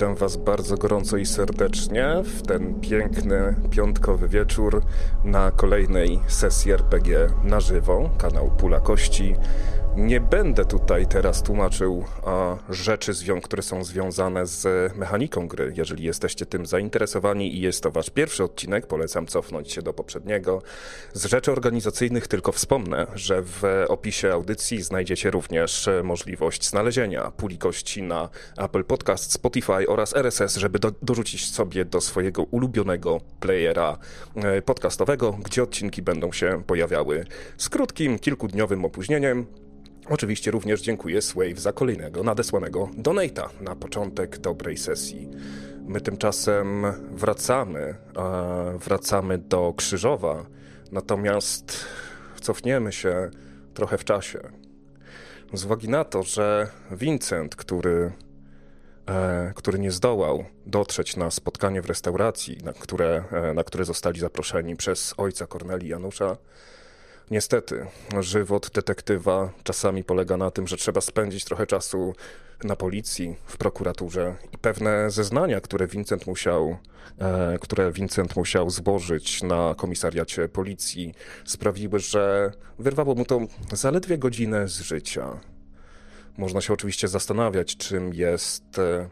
Witam Was bardzo gorąco i serdecznie w ten piękny piątkowy wieczór na kolejnej sesji RPG na żywo, kanał Pula Kości. Nie będę tutaj teraz tłumaczył a, rzeczy, które są związane z mechaniką gry. Jeżeli jesteście tym zainteresowani i jest to wasz pierwszy odcinek, polecam cofnąć się do poprzedniego. Z rzeczy organizacyjnych tylko wspomnę, że w opisie audycji znajdziecie również możliwość znalezienia puli kości na Apple Podcast, Spotify oraz RSS, żeby do, dorzucić sobie do swojego ulubionego playera e, podcastowego, gdzie odcinki będą się pojawiały z krótkim, kilkudniowym opóźnieniem. Oczywiście również dziękuję Swave za kolejnego nadesłanego donata na początek dobrej sesji. My tymczasem wracamy, wracamy do Krzyżowa, natomiast cofniemy się trochę w czasie. Z uwagi na to, że Vincent, który, e, który nie zdołał dotrzeć na spotkanie w restauracji, na które, e, na które zostali zaproszeni przez ojca Korneli Janusza, Niestety, żywot detektywa czasami polega na tym, że trzeba spędzić trochę czasu na policji, w prokuraturze i pewne zeznania, które Vincent musiał, e, które Vincent musiał złożyć na komisariacie policji, sprawiły, że wyrwało mu to zaledwie godzinę z życia. Można się oczywiście zastanawiać, czym jest, e,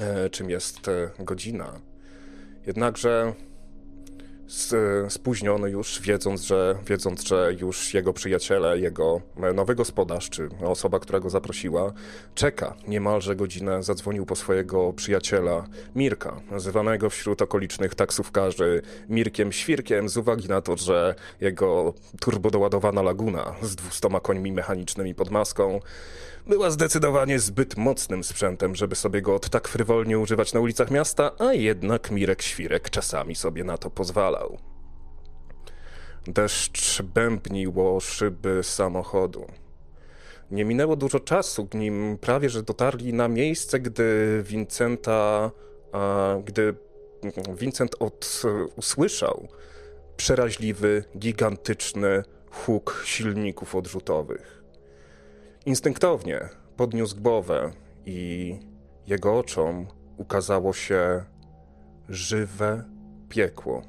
e czym jest e, godzina. Jednakże spóźniony już, wiedząc że, wiedząc, że już jego przyjaciele, jego nowy gospodarz, czy osoba, która go zaprosiła, czeka niemalże godzinę, zadzwonił po swojego przyjaciela Mirka, nazywanego wśród okolicznych taksówkarzy Mirkiem Świrkiem, z uwagi na to, że jego turbodoładowana laguna z dwustoma końmi mechanicznymi pod maską była zdecydowanie zbyt mocnym sprzętem, żeby sobie go od tak frywolnie używać na ulicach miasta, a jednak Mirek Świrek czasami sobie na to pozwalał. Deszcz bębnił o szyby samochodu. Nie minęło dużo czasu, nim prawie że dotarli na miejsce, gdy Vincenta, gdy Vincent od, usłyszał przeraźliwy, gigantyczny huk silników odrzutowych. Instynktownie podniósł głowę i jego oczom ukazało się żywe piekło.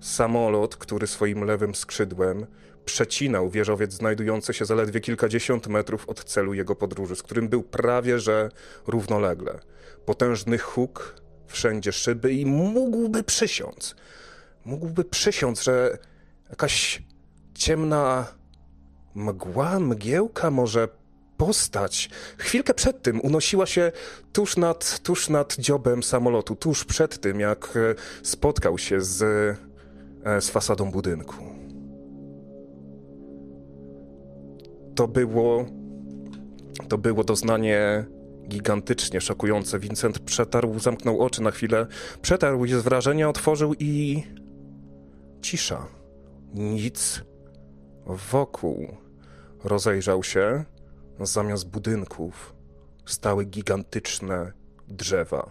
Samolot, który swoim lewym skrzydłem przecinał wieżowiec znajdujący się zaledwie kilkadziesiąt metrów od celu jego podróży, z którym był prawie że równolegle. Potężny huk, wszędzie szyby i mógłby przysiąc. Mógłby przysiąc, że jakaś ciemna mgła, mgiełka, może postać. Chwilkę przed tym unosiła się tuż nad, tuż nad dziobem samolotu, tuż przed tym, jak e, spotkał się z, e, z fasadą budynku. To było. To było doznanie gigantycznie szokujące. Vincent przetarł, zamknął oczy na chwilę, przetarł je z wrażenia, otworzył i. cisza. Nic Wokół rozejrzał się, zamiast budynków stały gigantyczne drzewa.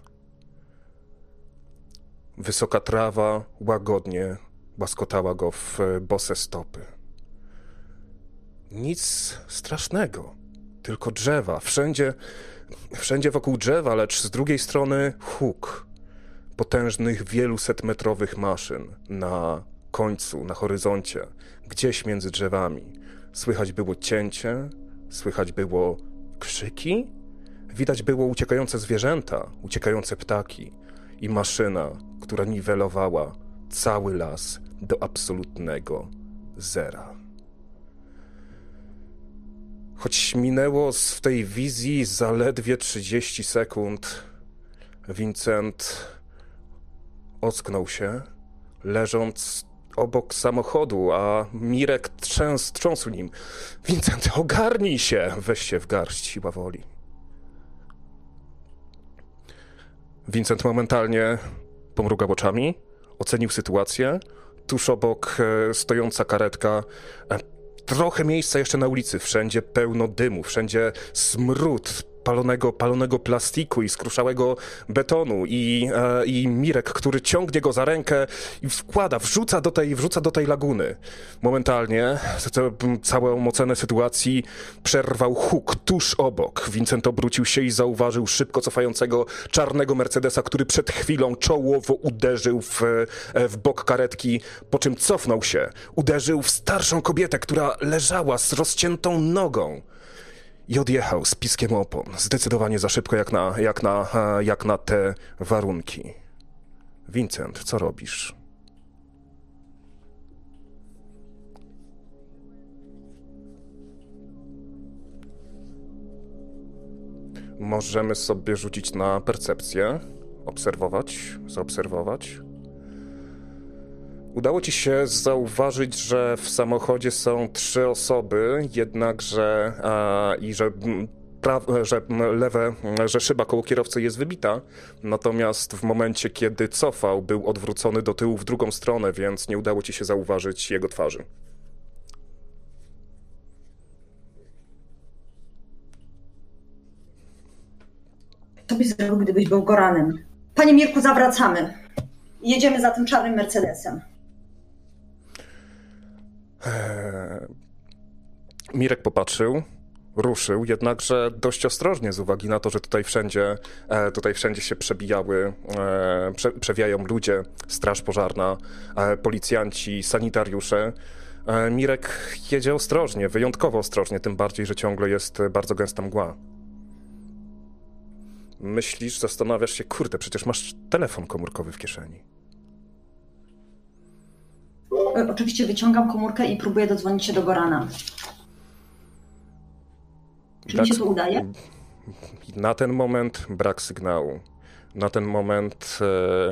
Wysoka trawa łagodnie łaskotała go w bose stopy. Nic strasznego, tylko drzewa. Wszędzie, wszędzie wokół drzewa, lecz z drugiej strony huk potężnych, wielusetmetrowych maszyn na końcu, na horyzoncie, gdzieś między drzewami. Słychać było cięcie, słychać było krzyki, widać było uciekające zwierzęta, uciekające ptaki i maszyna, która niwelowała cały las do absolutnego zera. Choć minęło w tej wizji zaledwie 30 sekund, Vincent ocknął się, leżąc obok samochodu, a Mirek trzęs, trząsł nim. Vincent, ogarnij się! Weź się w garść, siła woli. Vincent momentalnie pomrugał oczami, ocenił sytuację. Tuż obok e, stojąca karetka. E, trochę miejsca jeszcze na ulicy, wszędzie pełno dymu, wszędzie smród palonego, palonego plastiku i skruszałego betonu i, e, i Mirek, który ciągnie go za rękę i wkłada, wrzuca do tej, wrzuca do tej laguny. Momentalnie całą ocenę sytuacji przerwał huk tuż obok. Vincent obrócił się i zauważył szybko cofającego czarnego Mercedesa, który przed chwilą czołowo uderzył w, e, w bok karetki, po czym cofnął się. Uderzył w starszą kobietę, która leżała z rozciętą nogą. I odjechał z piskiem opon, zdecydowanie za szybko jak na, jak na, e, jak na te warunki. Vincent, co robisz? Możemy sobie rzucić na percepcję, obserwować, zaobserwować. Udało ci się zauważyć, że w samochodzie są trzy osoby, jednakże a, i że pra, że lewe, że szyba koło kierowcy jest wybita, natomiast w momencie, kiedy cofał, był odwrócony do tyłu w drugą stronę, więc nie udało ci się zauważyć jego twarzy. Co byś zrobił, gdybyś był Goranem? Panie Mirku, zawracamy. Jedziemy za tym czarnym Mercedesem. Mirek popatrzył, ruszył, jednakże dość ostrożnie z uwagi na to, że tutaj wszędzie, e, tutaj wszędzie się przebijały, e, prze, przewijają ludzie, straż pożarna, e, policjanci, sanitariusze. Mirek jedzie ostrożnie, wyjątkowo ostrożnie, tym bardziej, że ciągle jest bardzo gęsta mgła. Myślisz, zastanawiasz się, kurde, przecież masz telefon komórkowy w kieszeni. Oczywiście wyciągam komórkę i próbuję dodzwonić się do Gorana. Czy tak, mi się to udaje? Na ten moment brak sygnału. Na ten moment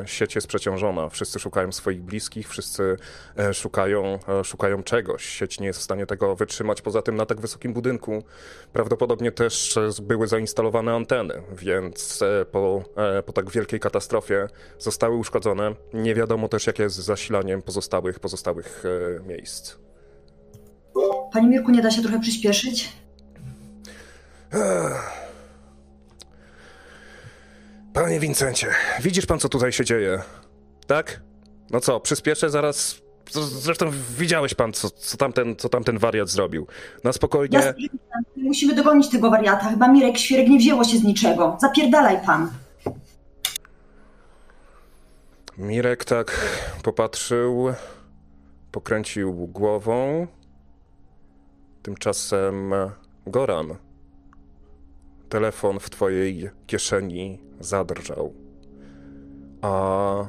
e, sieć jest przeciążona. Wszyscy szukają swoich bliskich, wszyscy e, szukają, e, szukają czegoś. Sieć nie jest w stanie tego wytrzymać. Poza tym na tak wysokim budynku prawdopodobnie też były zainstalowane anteny, więc po, po tak wielkiej katastrofie zostały uszkodzone. Nie wiadomo też, jakie jest zasilanie pozostałych, pozostałych miejsc. Panie Mirku, nie da się trochę przyspieszyć? Panie Wincencie, widzisz pan, co tutaj się dzieje? Tak? No co, przyspieszę zaraz. Zresztą widziałeś pan, co, co, tamten, co tamten wariat zrobił. Na spokojnie. Ja musimy dogonić tego wariata. Chyba Mirek Świerek nie wzięło się z niczego. Zapierdalaj pan. Mirek tak popatrzył, pokręcił głową. Tymczasem Goran telefon w twojej kieszeni zadrżał. A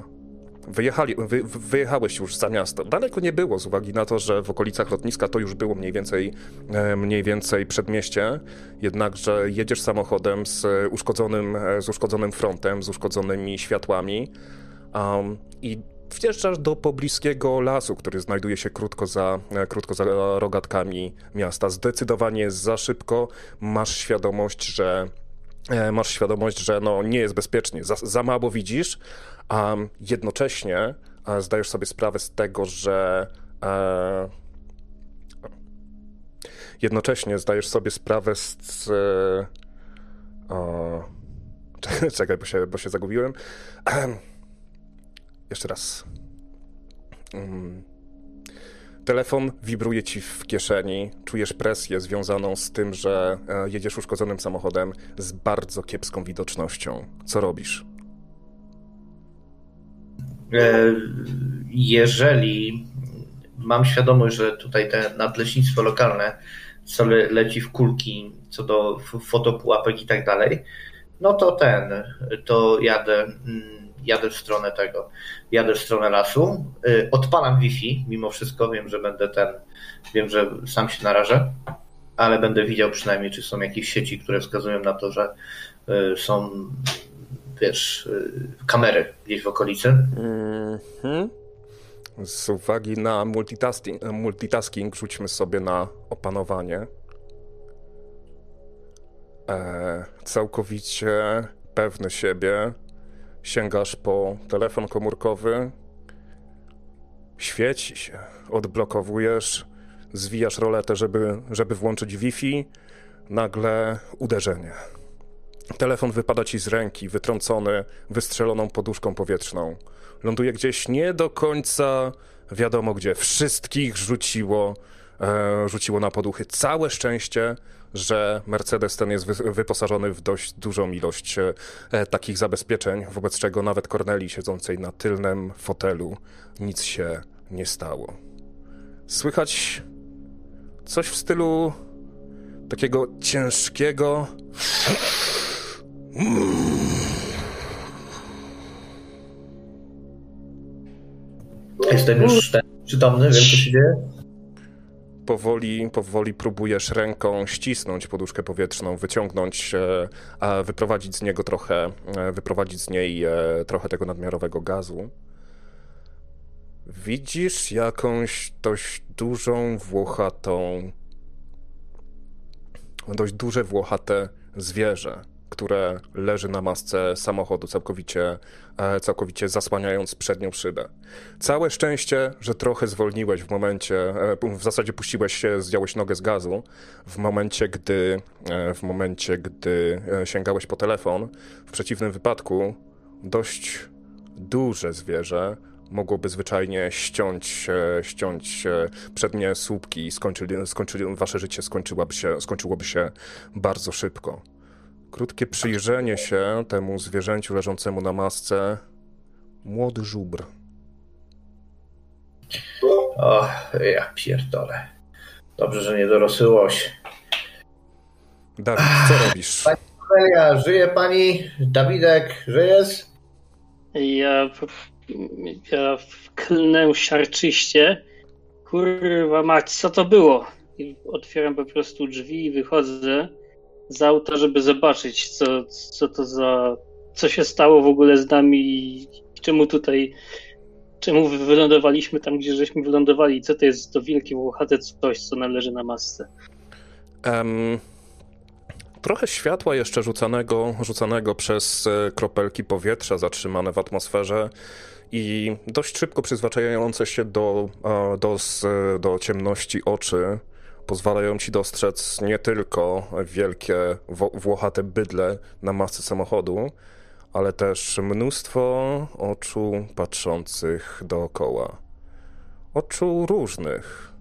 wyjechali, wy, wyjechałeś już za miasto. Daleko nie było z uwagi na to, że w okolicach lotniska to już było mniej więcej, e, mniej więcej przedmieście, jednakże jedziesz samochodem z uszkodzonym, e, z uszkodzonym frontem, z uszkodzonymi światłami um, i wjeżdżasz do pobliskiego lasu, który znajduje się krótko za, e, krótko za rogatkami miasta. Zdecydowanie za szybko masz świadomość, że e, masz świadomość, że no, nie jest bezpiecznie. Za, za mało widzisz, a jednocześnie e, zdajesz sobie sprawę z tego, że e, jednocześnie zdajesz sobie sprawę z, z o, czekaj, bo się, bo się zagubiłem. Jeszcze raz. Um, telefon wibruje ci w kieszeni, czujesz presję związaną z tym, że e, jedziesz uszkodzonym samochodem z bardzo kiepską widocznością. Co robisz? E, jeżeli mam świadomość, że tutaj te nadleśnictwo lokalne co le, leci w kulki co do fotopułapek i tak dalej, no to ten, to jadę mm, jadę w stronę tego, jadę w stronę lasu, y, odpalam Wi-Fi, mimo wszystko wiem, że będę ten, wiem, że sam się narażę, ale będę widział przynajmniej, czy są jakieś sieci, które wskazują na to, że y, są, wiesz, y, kamery gdzieś w okolicy. Mm-hmm. Z uwagi na multitasking, multitasking rzućmy sobie na opanowanie. E, całkowicie pewny siebie, Sięgasz po telefon komórkowy, świeci się, odblokowujesz, zwijasz roletę, żeby, żeby włączyć Wi-Fi, nagle uderzenie. Telefon wypada ci z ręki, wytrącony, wystrzeloną poduszką powietrzną. Ląduje gdzieś nie do końca wiadomo gdzie. Wszystkich rzuciło, e, rzuciło na poduchy. Całe szczęście, że Mercedes ten jest wy, wyposażony w dość dużą ilość e, takich zabezpieczeń, wobec czego nawet Corneli siedzącej na tylnym fotelu nic się nie stało. Słychać coś w stylu takiego ciężkiego. Jestem już ten, przytomny, wiem co się dzieje. Powoli, powoli próbujesz ręką ścisnąć poduszkę powietrzną, wyciągnąć, e, wyprowadzić z niego trochę, e, wyprowadzić z niej e, trochę tego nadmiarowego gazu. Widzisz jakąś dość dużą, włochatą, dość duże, włochate zwierzę, które leży na masce samochodu, całkowicie, e, całkowicie zasłaniając przednią szybę. Całe szczęście, że trochę zwolniłeś w momencie, e, w zasadzie puściłeś się, zdjąłeś nogę z gazu, w momencie, gdy, e, w momencie, gdy sięgałeś po telefon. W przeciwnym wypadku dość duże zwierzę mogłoby zwyczajnie ściąć, ściąć przednie słupki i skończyli, skończyli, wasze życie skończyłoby się, skończyłoby się bardzo szybko. Krótkie przyjrzenie się temu zwierzęciu leżącemu na masce. Młody żubr. O, ja pierdolę. Dobrze, że nie dorosłyłoś. Dawid, co robisz? Pani Amelia, żyje pani? Dawidek, żyjesz? Ja, ja klnę siarczyście. Kurwa mać, co to było? I otwieram po prostu drzwi i wychodzę z auta, żeby zobaczyć, co, co to za. co się stało w ogóle z nami i czemu tutaj. czemu wylądowaliśmy tam, gdzie żeśmy wylądowali. Co to jest to wielkie włochate coś, co należy na masce. Um, trochę światła jeszcze rzucanego, rzucanego przez e, kropelki powietrza zatrzymane w atmosferze i dość szybko przyzwyczajające się do, do, do ciemności oczy pozwalają ci dostrzec nie tylko wielkie włochate bydle na masce samochodu, ale też mnóstwo oczu patrzących dookoła. Oczu różnych.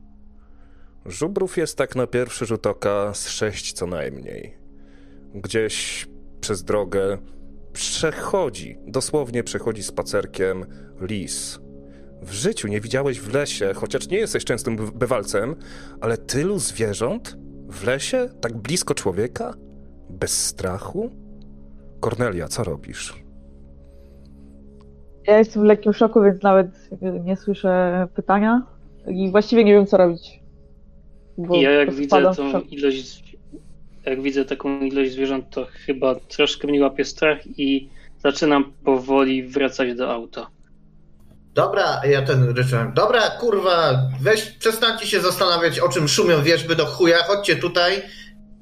Żubrów jest tak na pierwszy rzut oka z sześć co najmniej. Gdzieś przez drogę przechodzi, dosłownie przechodzi spacerkiem lis w życiu nie widziałeś w lesie, chociaż nie jesteś częstym bywalcem, ale tylu zwierząt w lesie, tak blisko człowieka, bez strachu? Kornelia, co robisz? Ja jestem w lekkim szoku, więc nawet nie słyszę pytania i właściwie nie wiem, co robić. I ja jak widzę tą ilość, jak widzę taką ilość zwierząt, to chyba troszkę mnie łapie strach i zaczynam powoli wracać do auta. Dobra, ja ten ryczałem. Dobra, kurwa, weź, przestańcie się zastanawiać, o czym szumią wierzby do chuja, chodźcie tutaj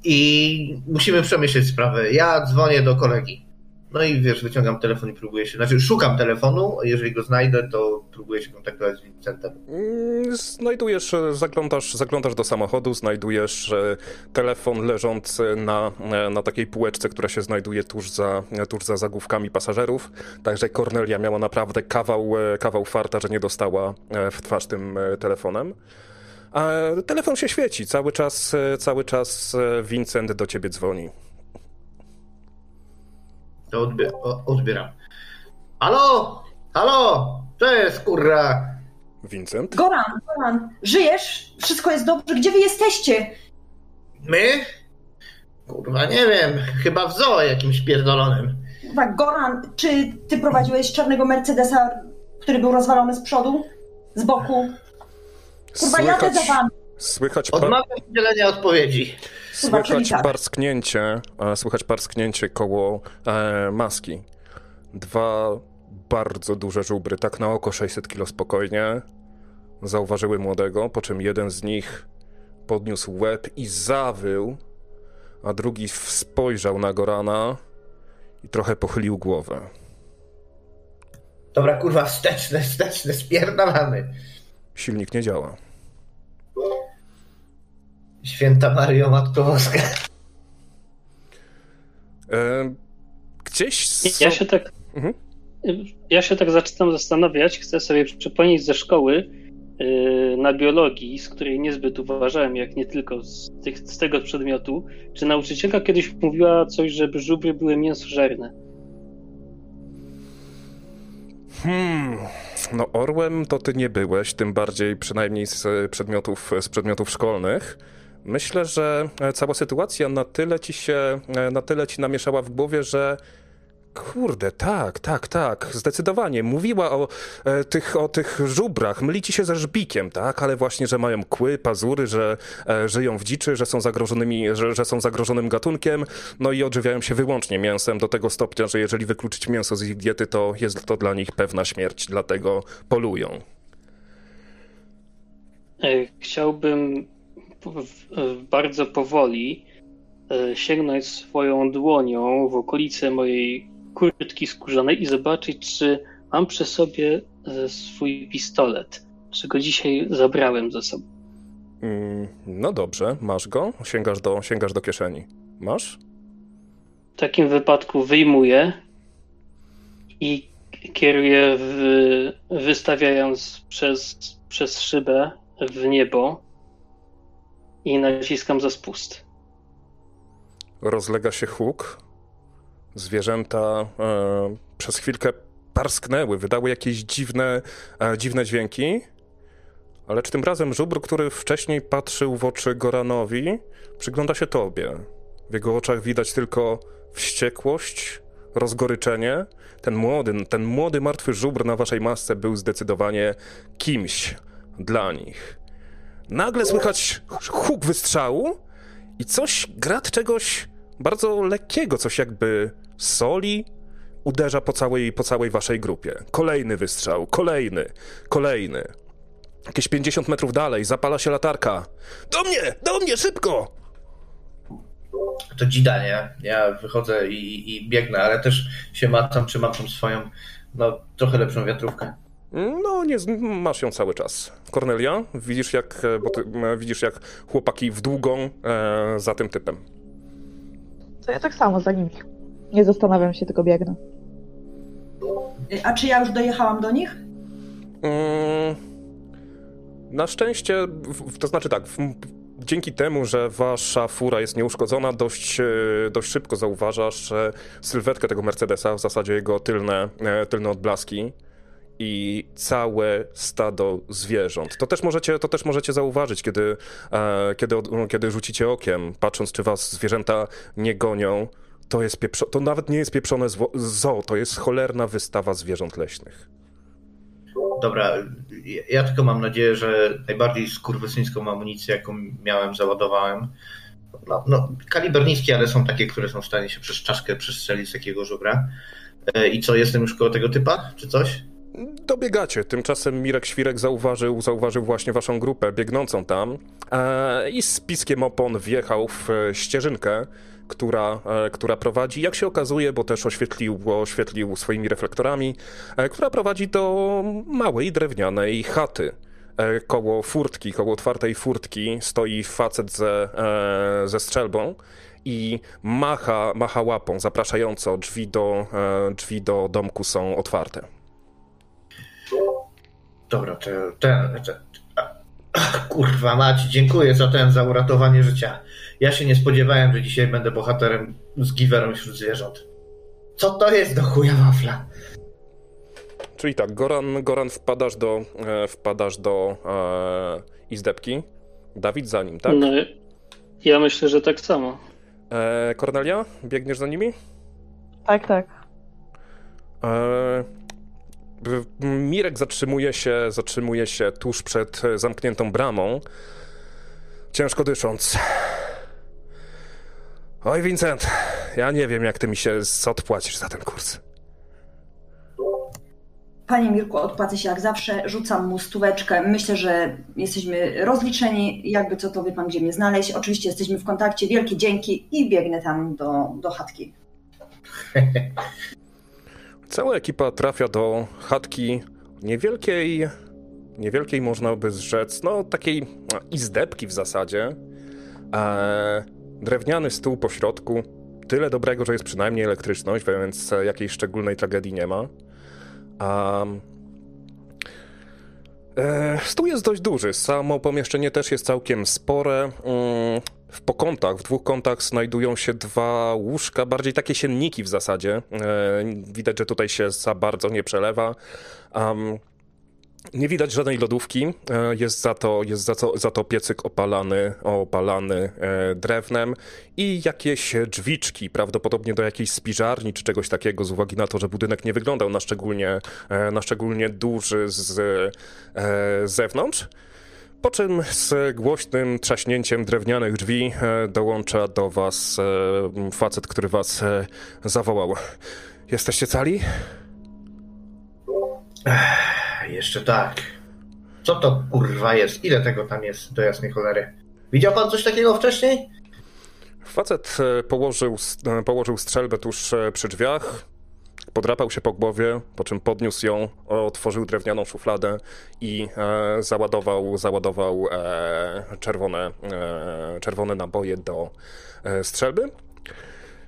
i musimy przemyśleć sprawę. Ja dzwonię do kolegi. No i wiesz, wyciągam telefon i próbuję się, znaczy szukam telefonu, jeżeli go znajdę, to próbuję się kontaktować z Vincentem. Mm, znajdujesz, e, zaglądasz, zaglądasz do samochodu, znajdujesz e, telefon leżący na, e, na takiej półeczce, która się znajduje tuż za, tuż za zagłówkami pasażerów. Także Cornelia miała naprawdę kawał, kawał farta, że nie dostała w twarz tym telefonem. A telefon się świeci, cały czas, cały czas Vincent do ciebie dzwoni. To odbier odbieram. Halo? Halo? Co jest, kurra? Vincent? Goran, Goran, żyjesz? Wszystko jest dobrze? Gdzie wy jesteście? My? Kurwa, nie wiem. Chyba w zoo jakimś pierdolonym. Kurwa, Goran, czy ty prowadziłeś czarnego Mercedesa, który był rozwalony z przodu? Z boku? Kurwa, słychać, jadę za wami. Słychać... Odmawiam udzielenia odpowiedzi. Słychać tak. parsknięcie, słychać parsknięcie koło e, maski. Dwa bardzo duże żubry, tak na oko 600 kilo spokojnie, zauważyły młodego, po czym jeden z nich podniósł łeb i zawył, a drugi spojrzał na Gorana i trochę pochylił głowę. Dobra, kurwa, wsteczne, wsteczne, spierdalamy. Silnik nie działa. Święta Mario Matko Boska. E, gdzieś... Ja się tak... Mhm. Ja się tak zaczynam zastanawiać, chcę sobie przypomnieć ze szkoły yy, na biologii, z której niezbyt uważałem, jak nie tylko z, tych, z tego przedmiotu, czy nauczycielka kiedyś mówiła coś, żeby żubry były mięsożerne. Hmm, no orłem to ty nie byłeś, tym bardziej przynajmniej z przedmiotów, z przedmiotów szkolnych. Myślę, że cała sytuacja na tyle ci się, na tyle ci namieszała w głowie, że Kurde, tak, tak, tak, zdecydowanie. Mówiła o, e, tych, o tych żubrach, myli ci się ze żbikiem, tak, ale właśnie, że mają kły, pazury, że e, żyją w dziczy, że są, zagrożonymi, że, że są zagrożonym gatunkiem, no i odżywiają się wyłącznie mięsem do tego stopnia, że jeżeli wykluczyć mięso z ich diety, to jest to dla nich pewna śmierć, dlatego polują. E, chciałbym bardzo powoli e, sięgnąć swoją dłonią w okolice mojej kurtki skórzanej i zobaczyć, czy mam przy sobie e, swój pistolet, czy go dzisiaj zabrałem ze sobą. Mm, no dobrze, masz go? Sięgasz do, sięgasz do kieszeni. Masz? W takim wypadku wyjmuję i kieruję, w, wystawiając przez, przez szybę w niebo i naciskam za spust. Rozlega się huk, Zwierzęta e, przez chwilkę parsknęły, wydały jakieś dziwne, e, dziwne dźwięki, ale czy tym razem żubr, który wcześniej patrzył w oczy Goranowi, przygląda się tobie. W jego oczach widać tylko wściekłość, rozgoryczenie. Ten młody, ten młody martwy żubr na waszej masce był zdecydowanie kimś dla nich. Nagle słychać huk wystrzału i coś, grat czegoś bardzo lekkiego, coś jakby soli uderza po całej, po całej waszej grupie. Kolejny wystrzał, kolejny, kolejny. Jakieś 50 metrów dalej zapala się latarka. Do mnie, do mnie, szybko! To dzida, nie? Ja wychodzę i, i biegnę, ale też się matam, czy mam tą swoją, no, trochę lepszą wiatrówkę. No, nie, masz ją cały czas. Kornelia, widzisz jak, bo ty, widzisz jak chłopaki w długą e, za tym typem. To ja tak samo za nimi. Nie zastanawiam się, tylko biegnę. A czy ja już dojechałam do nich? Mm, na szczęście, to znaczy tak, dzięki temu, że wasza fura jest nieuszkodzona, dość, e, dość szybko zauważasz sylwetkę tego Mercedesa, w zasadzie jego tylne, e, tylne odblaski i całe stado zwierząt. To też możecie, to też możecie zauważyć, kiedy, e, kiedy, kiedy rzucicie okiem, patrząc, czy was zwierzęta nie gonią to jest pieprzo- to nawet nie jest pieprzone zoo, to jest cholerna wystawa zwierząt leśnych. Dobra, ja tylko mam nadzieję, że najbardziej skurwysyńską amunicję, jaką miałem, załadowałem. No, no, kaliber niski, ale są takie, które są w stanie się przez czaszkę przestrzelić z takiego żubra. E, I co, jestem już koło tego typa, czy coś? Dobiegacie. Tymczasem Mirek Świrek zauważył, zauważył właśnie waszą grupę biegnącą tam e, i z piskiem opon wjechał w ścieżynkę, która, e, która prowadzi, jak się okazuje, bo też oświetlił, oświetlił swoimi reflektorami, e, która prowadzi do małej drewnianej chaty. E, koło furtki, koło otwartej furtki stoi facet ze, ze strzelbą i macha, macha łapą zapraszająco. Drzwi do, drzwi do domku są otwarte. Dobra, to ten, ten, Kurwa mać, dziękuję za ten, za uratowanie życia. Ja się nie spodziewałem, że dzisiaj będę bohaterem z giwerem wśród zwierząt. Co to jest do chuja wafla? Czyli tak, Goran, Goran wpadasz do, e, wpadasz do e, izdebki. Dawid za nim, tak? No, ja myślę, że tak samo. E, Kornelia, biegniesz za nimi? Tak, tak. E, Mirek zatrzymuje się, zatrzymuje się tuż przed zamkniętą bramą, ciężko dysząc. Oj, Vincent, ja nie wiem, jak ty mi się odpłacisz za ten kurs. Panie Mirku, odpłacę się jak zawsze, rzucam mu stóweczkę. Myślę, że jesteśmy rozliczeni. Jakby co, to wie pan, gdzie mnie znaleźć. Oczywiście jesteśmy w kontakcie. Wielkie dzięki i biegnę tam do, do chatki. Cała ekipa trafia do chatki niewielkiej, niewielkiej można by rzec, no takiej izdebki w zasadzie. E, drewniany stół po środku, tyle dobrego, że jest przynajmniej elektryczność, więc jakiejś szczególnej tragedii nie ma. E, stół jest dość duży, samo pomieszczenie też jest całkiem spore. Mm, w pokątach, w dwóch kątach znajdują się dwa łóżka, bardziej takie sienniki w zasadzie. E, widać, że tutaj się za bardzo nie przelewa. Nie widać żadnej lodówki, e, jest za to, jest za to, za to piecyk opalany, opalany e, drewnem i jakieś drzwiczki, prawdopodobnie do jakiejś spiżarni czy czegoś takiego, z uwagi na to, że budynek nie wyglądał na szczególnie, e, na szczególnie duży z zewnątrz. Po czym z głośnym trzaśnięciem drewnianych drzwi dołącza do was facet, który was zawołał. Jesteście cali? Jeszcze tak. Co to kurwa jest? Ile tego tam jest do jasnej cholery? Widział pan coś takiego wcześniej? Facet e, położył, e, położył strzelbę tuż e, przy drzwiach, podrapał się po głowie, po czym podniósł ją, otworzył drewnianą szufladę i e, załadował, załadował e, czerwone, e, czerwone naboje do strzelby.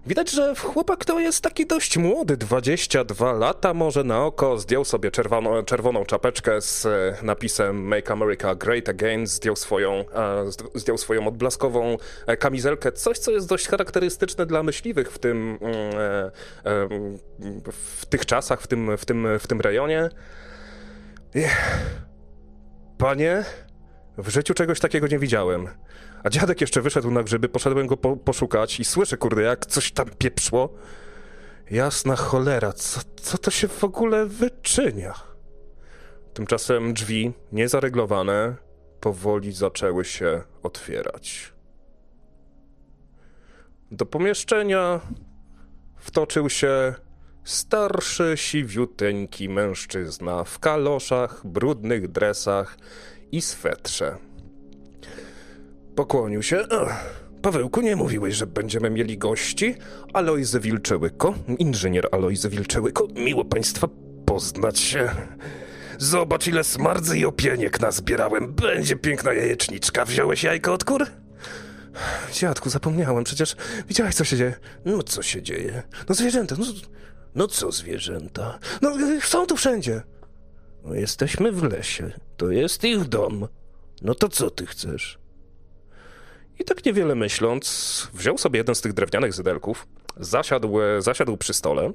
Widać, że chłopak to jest taki dość młody, 22 lata może na oko, zdjął sobie czerwoną, czerwoną czapeczkę z e, napisem Make America Great Again, zdjął swoją, e, zdjął swoją odblaskową e, kamizelkę, coś co jest dość charakterystyczne dla myśliwych w tym, mm, w tych czasach, w tym, w tym, w tym rejonie. Panie, w życiu czegoś takiego nie widziałem. A dziadek jeszcze wyszedł na grzyby, poszedłem go po poszukać i słyszę, kurde, jak coś tam pieprzło. Jasna cholera, co, co to się w ogóle wyczynia? Tymczasem drzwi, niezareglowane, powoli zaczęły się otwierać. Do pomieszczenia wtoczył się starszy, siwiuteńki mężczyzna w kaloszach, brudnych dresach i swetrze. Pokłonił się. Pawełku, nie mówiłeś, że będziemy mieli gości? Alojzy Wilczełyko, inżynier Alojzy Wilczełyko, miło państwa poznać się. Zobacz, ile smardzy i opieniek nazbierałem. Będzie piękna jajeczniczka. Wziąłeś jajko od kur? Dziadku, zapomniałem, przecież widziałeś, co się dzieje. No, co się dzieje? No, zwierzęta, no, no co zwierzęta? No, są tu wszędzie. No, jesteśmy w lesie. To jest ich dom. No to co ty chcesz? I tak niewiele myśląc, wziął sobie jeden z tych drewnianych zydelków, zasiadł, zasiadł przy stole,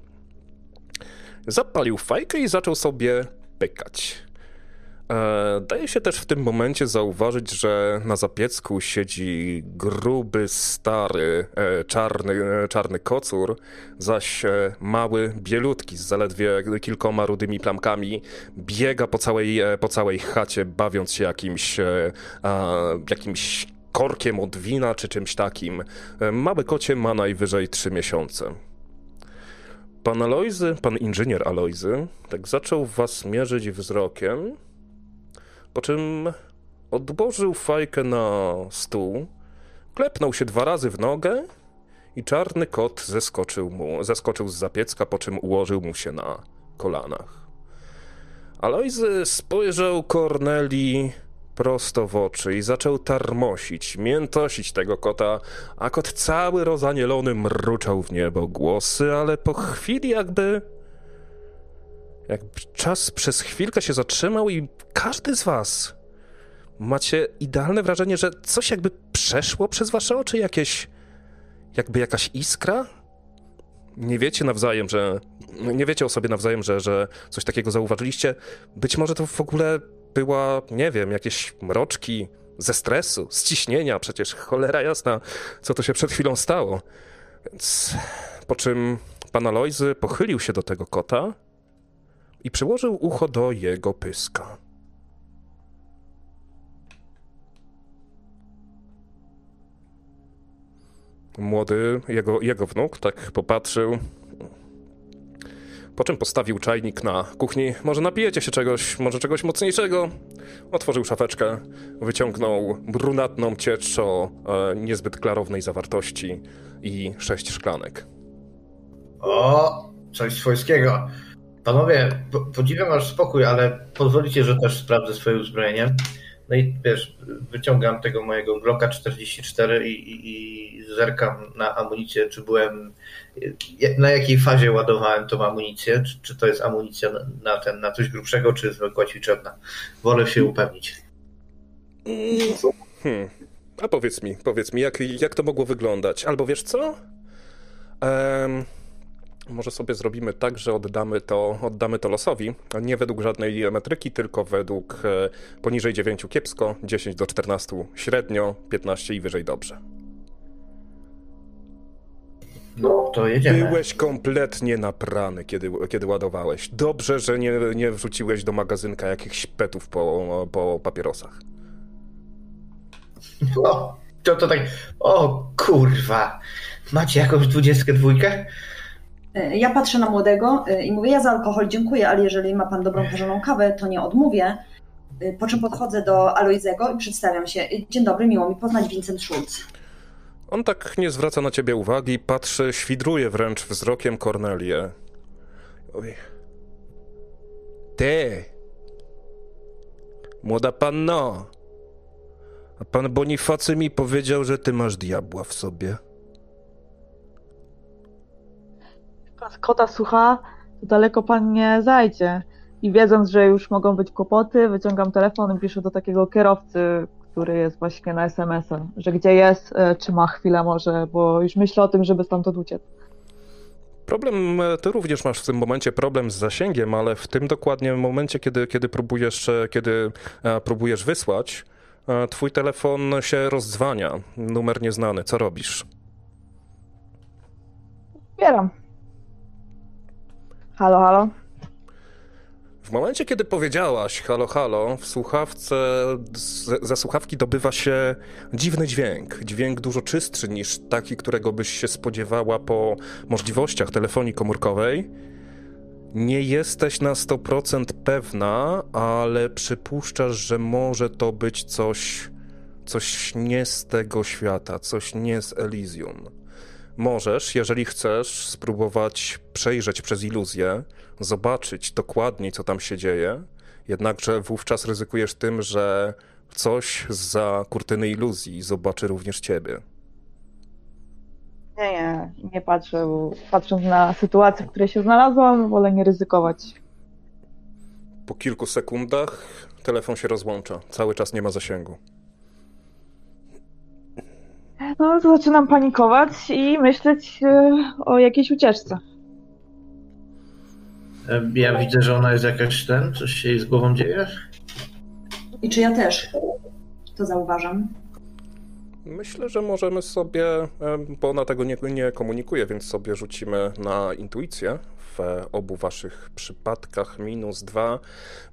zapalił fajkę i zaczął sobie pykać. E, daje się też w tym momencie zauważyć, że na zapiecku siedzi gruby, stary, e, czarny, e, czarny kocur, zaś mały, bielutki z zaledwie kilkoma rudymi plamkami biega po całej, po całej chacie, bawiąc się jakimś, jakimś korkiem od wina czy czymś takim. E, mały kocie ma najwyżej trzy miesiące. Pan Alojzy, pan inżynier Alojzy, tak zaczął was mierzyć wzrokiem, po czym odłożył fajkę na stół, klepnął się dwa razy w nogę i czarny kot zeskoczył mu, zeskoczył z zapiecka, po czym ułożył mu się na kolanach. Alojzy spojrzał Korneli prosto w oczy i zaczął tarmosić, miętosić tego kota, a kot cały rozanielony mruczał w niebo głosy, ale po chwili jakby... Jakby czas przez chwilkę się zatrzymał i każdy z was macie idealne wrażenie, że coś jakby przeszło przez wasze oczy, jakieś... jakby jakaś iskra? Nie wiecie nawzajem, że... Nie wiecie o sobie nawzajem, że, że coś takiego zauważyliście. Być może to w ogóle była, nie wiem, jakieś mroczki ze stresu, z ciśnienia, przecież cholera jasna, co to się przed chwilą stało. Więc po czym pan Alojzy pochylił się do tego kota i przyłożył ucho do jego pyska. Młody, jego, jego wnuk, tak popatrzył, po czym postawił czajnik na kuchni. Może napijecie się czegoś, może czegoś mocniejszego? Otworzył szafeczkę, wyciągnął brunatną ciecz o e, niezbyt klarownej zawartości i sześć szklanek. O, coś swojskiego. Panowie, podziwiam wasz spokój, ale pozwolicie, że też sprawdzę swoje uzbrojenie. No i wiesz, wyciągam tego mojego Glocka 44 i, i, i zerkam na amunicję, czy byłem, na jakiej fazie ładowałem tą amunicję, czy, czy to jest amunicja na, ten, na coś grubszego, czy zwykła ćwiczebna. Wolę się upewnić. Hmm. A powiedz mi, powiedz mi, jak, jak to mogło wyglądać? Albo wiesz co? Um, może sobie zrobimy tak, że oddamy to, oddamy to losowi. Nie według żadnej metryki, tylko według e, poniżej 9 kiepsko, 10 do 14 średnio, 15 i wyżej dobrze. No, to jedziemy. Byłeś kompletnie naprany, kiedy, kiedy ładowałeś. Dobrze, że nie, nie wrzuciłeś do magazynka jakichś petów po, po papierosach. O, to, to tak, o kurwa, macie jakąś dwudziestkę dwójkę? E, ja patrzę na młodego e, i mówię, ja za alkohol dziękuję, ale jeżeli ma pan dobrą porządną kawę, to nie odmówię. E, po czym podchodzę do Aloizego i przedstawiam się. Dzień dobry, miło mi poznać, Vincent Schulz. On tak nie zwraca na ciebie uwagi, patrzy, świdruje wręcz wzrokiem Kornelię. Ty! Młoda panno! A pan Bonifacy mi powiedział, że ty masz diabła w sobie. kota słucha, to daleko pan nie zajdzie. I wiedząc, że już mogą być kłopoty, wyciągam telefon i piszę do takiego kierowcy, który jest właśnie na SMS-a, że gdzie jest, e, czy ma chwilę może, bo już myślę o tym, żeby stamtąd uciec. Problem, e, ty również masz w tym momencie problem z zasięgiem, ale w tym dokładnie momencie, kiedy, kiedy próbujesz, e, kiedy próbujesz wysłać, twój telefon się rozdzwania. Numer nieznany. Co robisz? Bieram. Halo, halo. W momencie, kiedy powiedziałaś halo, halo, w słuchawce, ze słuchawki dobywa się dziwny dźwięk. Dźwięk dużo czystszy niż taki, którego byś się spodziewała po możliwościach telefonii komórkowej. Nie jesteś na 100% pewna, ale przypuszczasz, że może to być coś, coś nie z tego świata, coś nie z Elysium. Możesz, jeżeli chcesz, spróbować przejrzeć przez iluzję, zobaczyć dokładniej, co tam się dzieje, jednakże wówczas ryzykujesz tym, że coś za kurtyny iluzji zobaczy również ciebie. Nie, nie, nie patrzę, patrząc na sytuację, w której się znalazłam, wolę nie ryzykować. Po kilku sekundach telefon się rozłącza. Cały czas nie ma zasięgu. No, to zaczynam panikować i myśleć e, o jakiejś ucieczce. E, ja widzę, że ona jest jakaś ten, coś się jej z głową dzieje. I czy ja też to zauważam? Myślę, że możemy sobie, bo ona tego nie, nie komunikuje, więc sobie rzucimy na intuicję w obu waszych przypadkach minus dwa.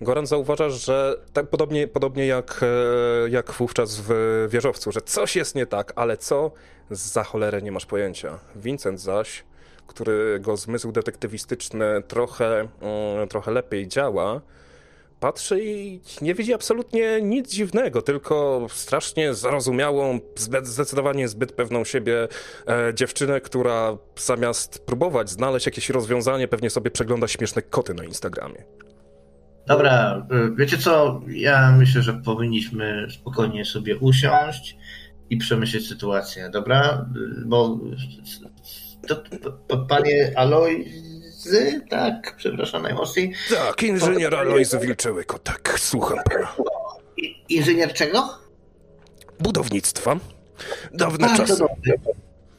Goran zauważasz, że tak podobnie, podobnie jak, e, jak wówczas w wieżowcu, że coś jest nie tak, ale co za cholerę nie masz pojęcia. Vincent zaś, którego zmysł detektywistyczny trochę, mm, trochę lepiej działa, patrzy i nie widzi absolutnie nic dziwnego, tylko strasznie zrozumiałą, zbyt, zdecydowanie zbyt pewną siebie e, dziewczynę, która zamiast próbować znaleźć jakieś rozwiązanie, pewnie sobie przegląda śmieszne koty na Instagramie. Dobra, y, wiecie co? Ja myślę, że powinniśmy spokojnie sobie usiąść i przemyśleć sytuację, dobra? Y, bo to, to, panie Aloj z, tak, przepraszam najmocniej. Tak, inżynier Alojzy Wilczeły Kotek, słucham pana. Inżynier czego? Budownictwa. Dawne A, czasy.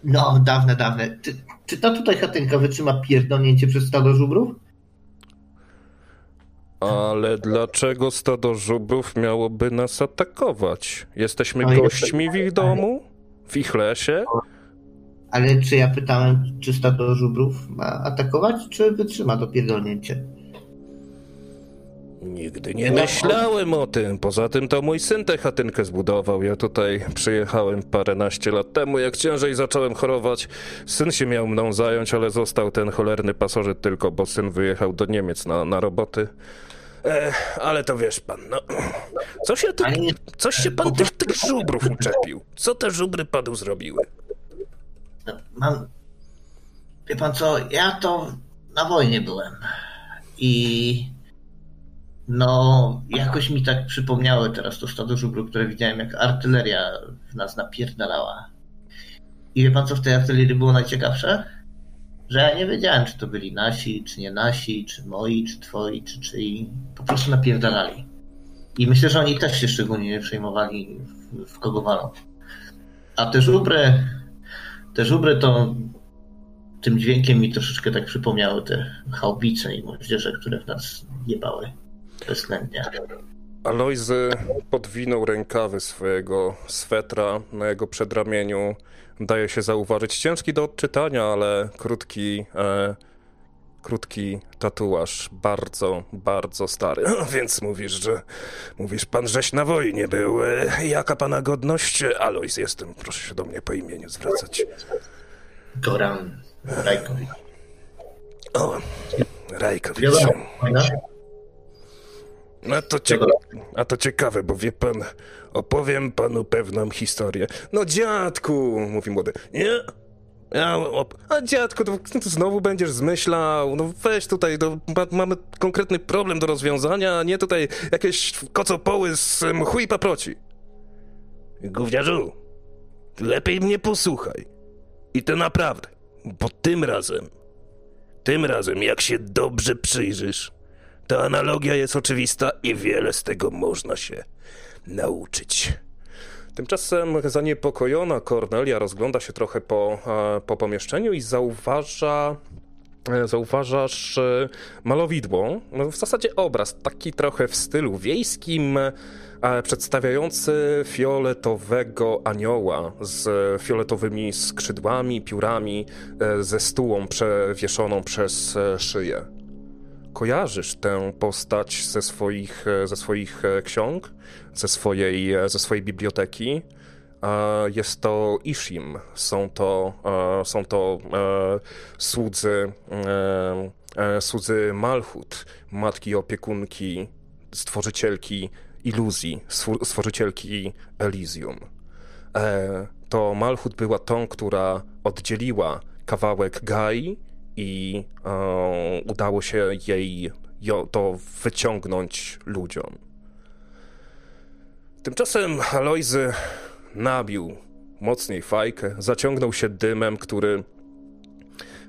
No, dawne, dawne. Czy, czy ta tutaj chatynka wytrzyma pierdolnięcie przez stado żubrów? Ale dlaczego stado żubrów miałoby nas atakować? Jesteśmy no gośćmi w ich domu? W ich lesie? Ale czy ja pytałem, czy stado żubrów ma atakować, czy wytrzyma to pierdolnięcie? Nigdy nie myślałem o tym. Poza tym to mój syn tę chatynkę zbudował. Ja tutaj przyjechałem paręnaście lat temu, jak ciężej zacząłem chorować. Syn się miał mną zająć, ale został ten cholerny pasożyt tylko, bo syn wyjechał do Niemiec na, na roboty. E, ale to wiesz pan, no. Co się tu, coś się pan tych, tych żubrów uczepił. Co te żubry panu zrobiły? No, mam. Wie pan co, ja to na wojnie byłem. I No, jakoś mi tak przypomniały teraz to stado żubru, które widziałem, jak artyleria w nas napierdalała. I wie pan, co w tej artylerii było najciekawsze? Że ja nie wiedziałem, czy to byli nasi, czy nie nasi, czy moi, czy twoi, czy czyi. Po prostu napierdalali. I myślę, że oni też się szczególnie nie przejmowali, w kogo walą. A te żubry, te żubry to tym dźwiękiem mi troszeczkę tak przypomniały te chałbice i moździerze, które w nas jebały bezwzględnie. Alojzy podwinął rękawy swojego swetra na jego przedramieniu. Daje się zauważyć ciężki do odczytania, ale krótki, e, krótki tatuaż, bardzo, bardzo stary. Więc mówisz, że mówisz pan, żeś na wojnie był. E, Jaka pana godność? Alojz jestem, proszę się do mnie po imieniu zwracać. Goran Rajko. O, Rajkowicz. A to, cie... A to ciekawe, bo wie pan, opowiem panu pewną historię. No dziadku, mówi młody. Nie? Ja. A dziadku, to, to znowu będziesz zmyślał. No weź tutaj, no, ma, mamy konkretny problem do rozwiązania, a nie tutaj jakieś kocopoły z mchu i paproci. Gówniarzu, lepiej mnie posłuchaj. I to naprawdę, bo tym razem, tym razem, jak się dobrze przyjrzysz, ta analogia jest oczywista i wiele z tego można się nauczyć. Tymczasem zaniepokojona Cornelia rozgląda się trochę po, e, po pomieszczeniu i zauważa. e, Zauważasz e, malowidło, no w zasadzie obraz, taki trochę w stylu wiejskim, przedstawiający fioletowego anioła z fioletowymi skrzydłami, piórami, ze stułą przewieszoną przez szyję kojarzysz tę postać ze swoich, e, ze swoich e, ksiąg, ze swojej, e, ze swojej biblioteki. Jest to Ishim, są to, są to słudzy, słudzy Malchut, matki opiekunki, stworzycielki iluzji, stworzycielki Elysium. To Malchut była tą, która oddzieliła kawałek Gai i e, udało się jej to wyciągnąć ludziom. Tymczasem Alojzy nabił mocniej fajkę, zaciągnął się dymem, który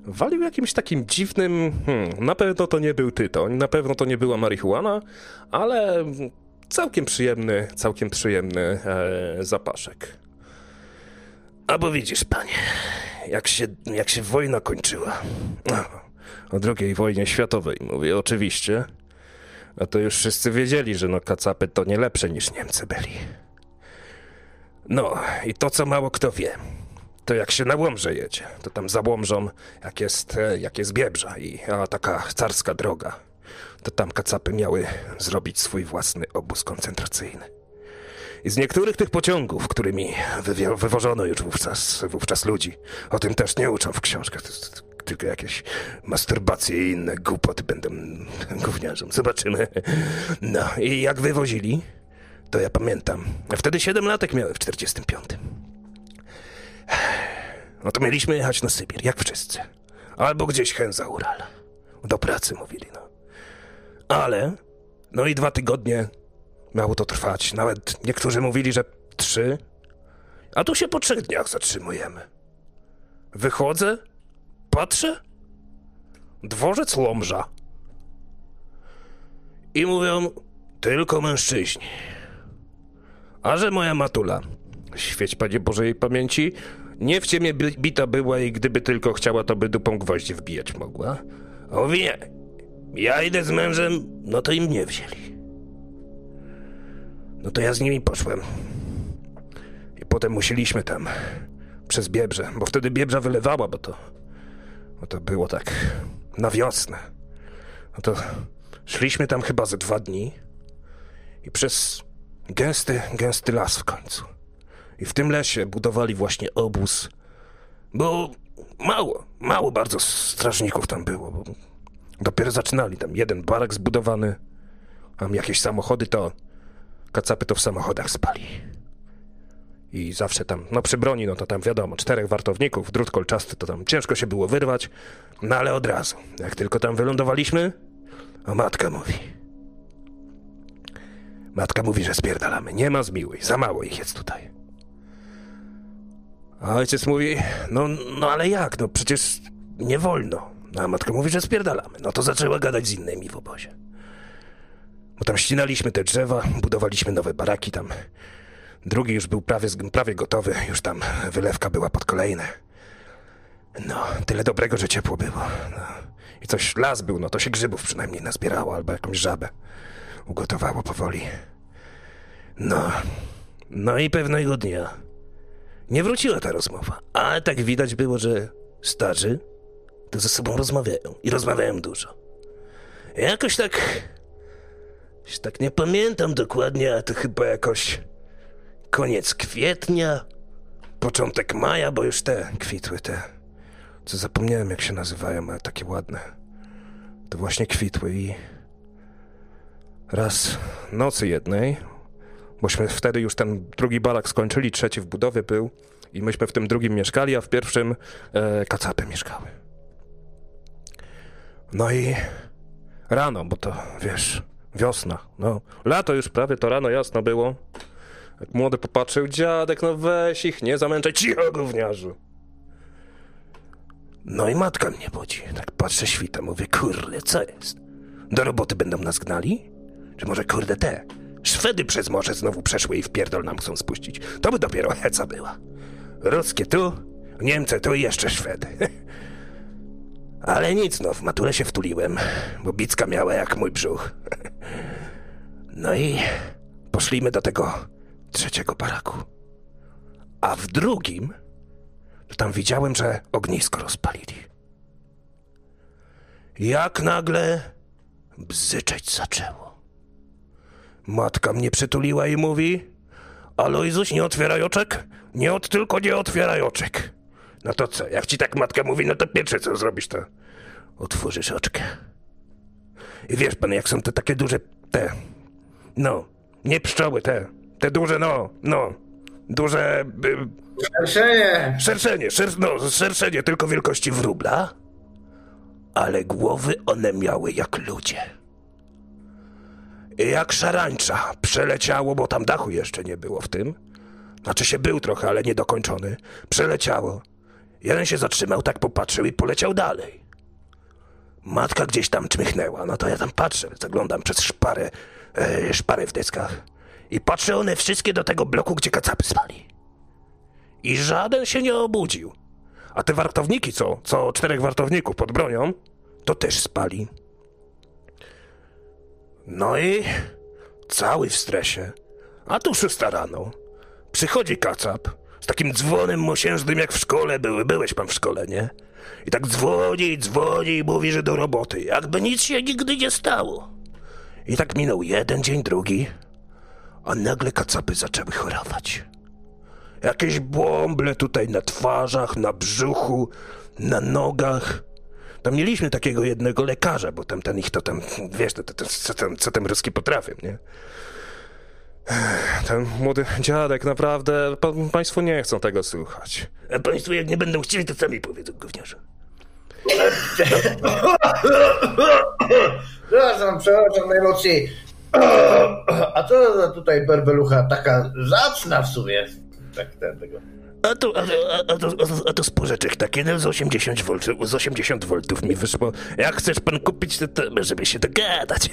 walił jakimś takim dziwnym. Hmm, na pewno to nie był tytoń, na pewno to nie była marihuana, ale całkiem przyjemny, całkiem przyjemny e, zapaszek. A bo widzisz, panie, jak się, jak się wojna kończyła. No, o II wojnie światowej mówię, oczywiście. A to już wszyscy wiedzieli, że no kacapy to nie lepsze niż Niemcy byli. No i to, co mało kto wie, to jak się na Łomże jedzie, to tam za Łomżą, jak jest, jak jest Biebrza i a, taka carska droga, to tam kacapy miały zrobić swój własny obóz koncentracyjny. I z niektórych tych pociągów, którymi wywożono już wówczas, wówczas ludzi, o tym też nie uczą w książkach, to jest tylko jakieś masturbacje i inne głupoty będą gówniarzom. Zobaczymy. No i jak wywozili, to ja pamiętam. Wtedy 7 latek miałem w 45. No to mieliśmy jechać na Sybir, jak wszyscy. Albo gdzieś hen za Ural. Do pracy mówili, no. Ale, no i dwa tygodnie miało to trwać. Nawet niektórzy mówili, że trzy. A tu się po trzech dniach zatrzymujemy. Wychodzę, patrzę. Dworzec Łomża. I mówią, tylko mężczyźni. A że moja matula, świeć Panie Bożej pamięci, nie w ciemię bi- bita była i gdyby tylko chciała, to by dupą gwoździe wbijać mogła. Mówi nie, ja idę z mężem, no to im nie wzięli. No to ja z nimi poszłem. I potem musieliśmy tam przez Biebrze, bo wtedy Biebrza wylewała, bo to, bo to było tak na wiosnę. No to szliśmy tam chyba ze dwa dni i przez gęsty, gęsty las w końcu. I w tym lesie budowali właśnie obóz, bo mało, mało bardzo strażników tam było, bo dopiero zaczynali tam jeden barak zbudowany, tam jakieś samochody to kacapy to w samochodach spali. I zawsze tam, no przy broni, no to tam wiadomo, czterech wartowników, drut kolczasty, to tam ciężko się było wyrwać, no ale od razu, jak tylko tam wylądowaliśmy, a matka mówi, Matka mówi, że spierdalamy. Nie ma zmiłuj, za mało ich jest tutaj. A ojciec mówi, no, no ale jak, no przecież nie wolno. A matka mówi, że spierdalamy. No to zaczęła gadać z innymi w obozie. Bo tam ścinaliśmy te drzewa, budowaliśmy nowe baraki tam. Drugi już był prawie, prawie gotowy, już tam wylewka była pod kolejne. No, tyle dobrego, że ciepło było. No. I coś las był, no to się grzybów przynajmniej nazbierało, albo jakąś żabę ugotowało powoli. No, no i pewnego dnia nie wróciła ta rozmowa, ale tak widać było, że starzy to ze sobą rozmawiają i rozmawiają dużo. Jakoś tak, już tak nie pamiętam dokładnie, ale to chyba jakoś koniec kwietnia, początek maja, bo już te kwitły te, co zapomniałem jak się nazywają, ale takie ładne. To właśnie kwitły i raz nocy jednej, bośmy wtedy już ten drugi balak skończyli, trzeci w budowie był i myśmy w tym drugim mieszkali, a w pierwszym e, kacapy mieszkały. No i rano, bo to wiesz, wiosna, no lato już prawie, to rano jasno było. Jak młody popatrzył, dziadek, no weź ich, nie zamęczaj, cicho gówniarzu. No i matka mnie budzi, tak patrzę świta, mówię, kurde, co jest? Do roboty będą nas gnali? Czy może kurde te? Szwedy przez morze znowu przeszły i w pierdol nam chcą spuścić. To by dopiero heca była. Ruskie tu, Niemcy tu i jeszcze Szwedy. Ale nic, no, w matule się wtuliłem, bo bicka miała jak mój brzuch. No i poszliśmy do tego trzeciego baraku. A w drugim, to tam widziałem, że ognisko rozpalili. Jak nagle bzyczeć zaczęło. Matka mnie przytuliła i mówi: Alojzuś, nie otwieraj oczek, nie od, tylko nie otwieraj oczek. No to co, jak ci tak matka mówi, no to pierwsze co zrobisz, to otworzysz oczkę. I wiesz pan, jak są te takie duże, te, no, nie pszczoły, te, te duże, no, no, duże, y, Szerszenie! szerszenie, szer, no, szerszenie tylko wielkości wróbla, ale głowy one miały jak ludzie. I jak szarańcza przeleciało, bo tam dachu jeszcze nie było w tym. Znaczy się był trochę, ale niedokończony. Przeleciało. Jeden się zatrzymał, tak popatrzył i poleciał dalej. Matka gdzieś tam czmychnęła, no to ja tam patrzę, zaglądam przez szparę, e, szparę w deskach. I patrzę one wszystkie do tego bloku, gdzie kacapy spali. I żaden się nie obudził. A te wartowniki, co, co czterech wartowników pod bronią, to też spali. No i cały w stresie. A tu szósta rano. Przychodzi kacap z takim dzwonem mosiężnym jak w szkole były. Byłeś pan w szkole, nie? I tak dzwoni dzwoni i mówi, że do roboty. Jakby nic się nigdy nie stało. I tak minął jeden dzień, drugi. A nagle kacapy zaczęły chorować. Jakieś błąble tutaj na twarzach, na brzuchu, na nogach. Tam mieliśmy takiego jednego lekarza, bo tam ten ich to tam, wiesz, to, to, to, co, tam, co tam ruski potrafią, nie? Ten młody dziadek, naprawdę, pa, państwo nie chcą tego słuchać. A państwo jak nie będą chcieli, to sami powiedzą, gówniarze. Przepraszam, przepraszam najmocniej. A co za tutaj berbelucha taka zacna w sumie? Tak, ten, tego. A to, a, to- a, a, to, a, to, a to spożeczek taki, no z 80 voltów, z 80 voltów mi wyszło. Jak chcesz pan kupić, to, to żeby się dogadać.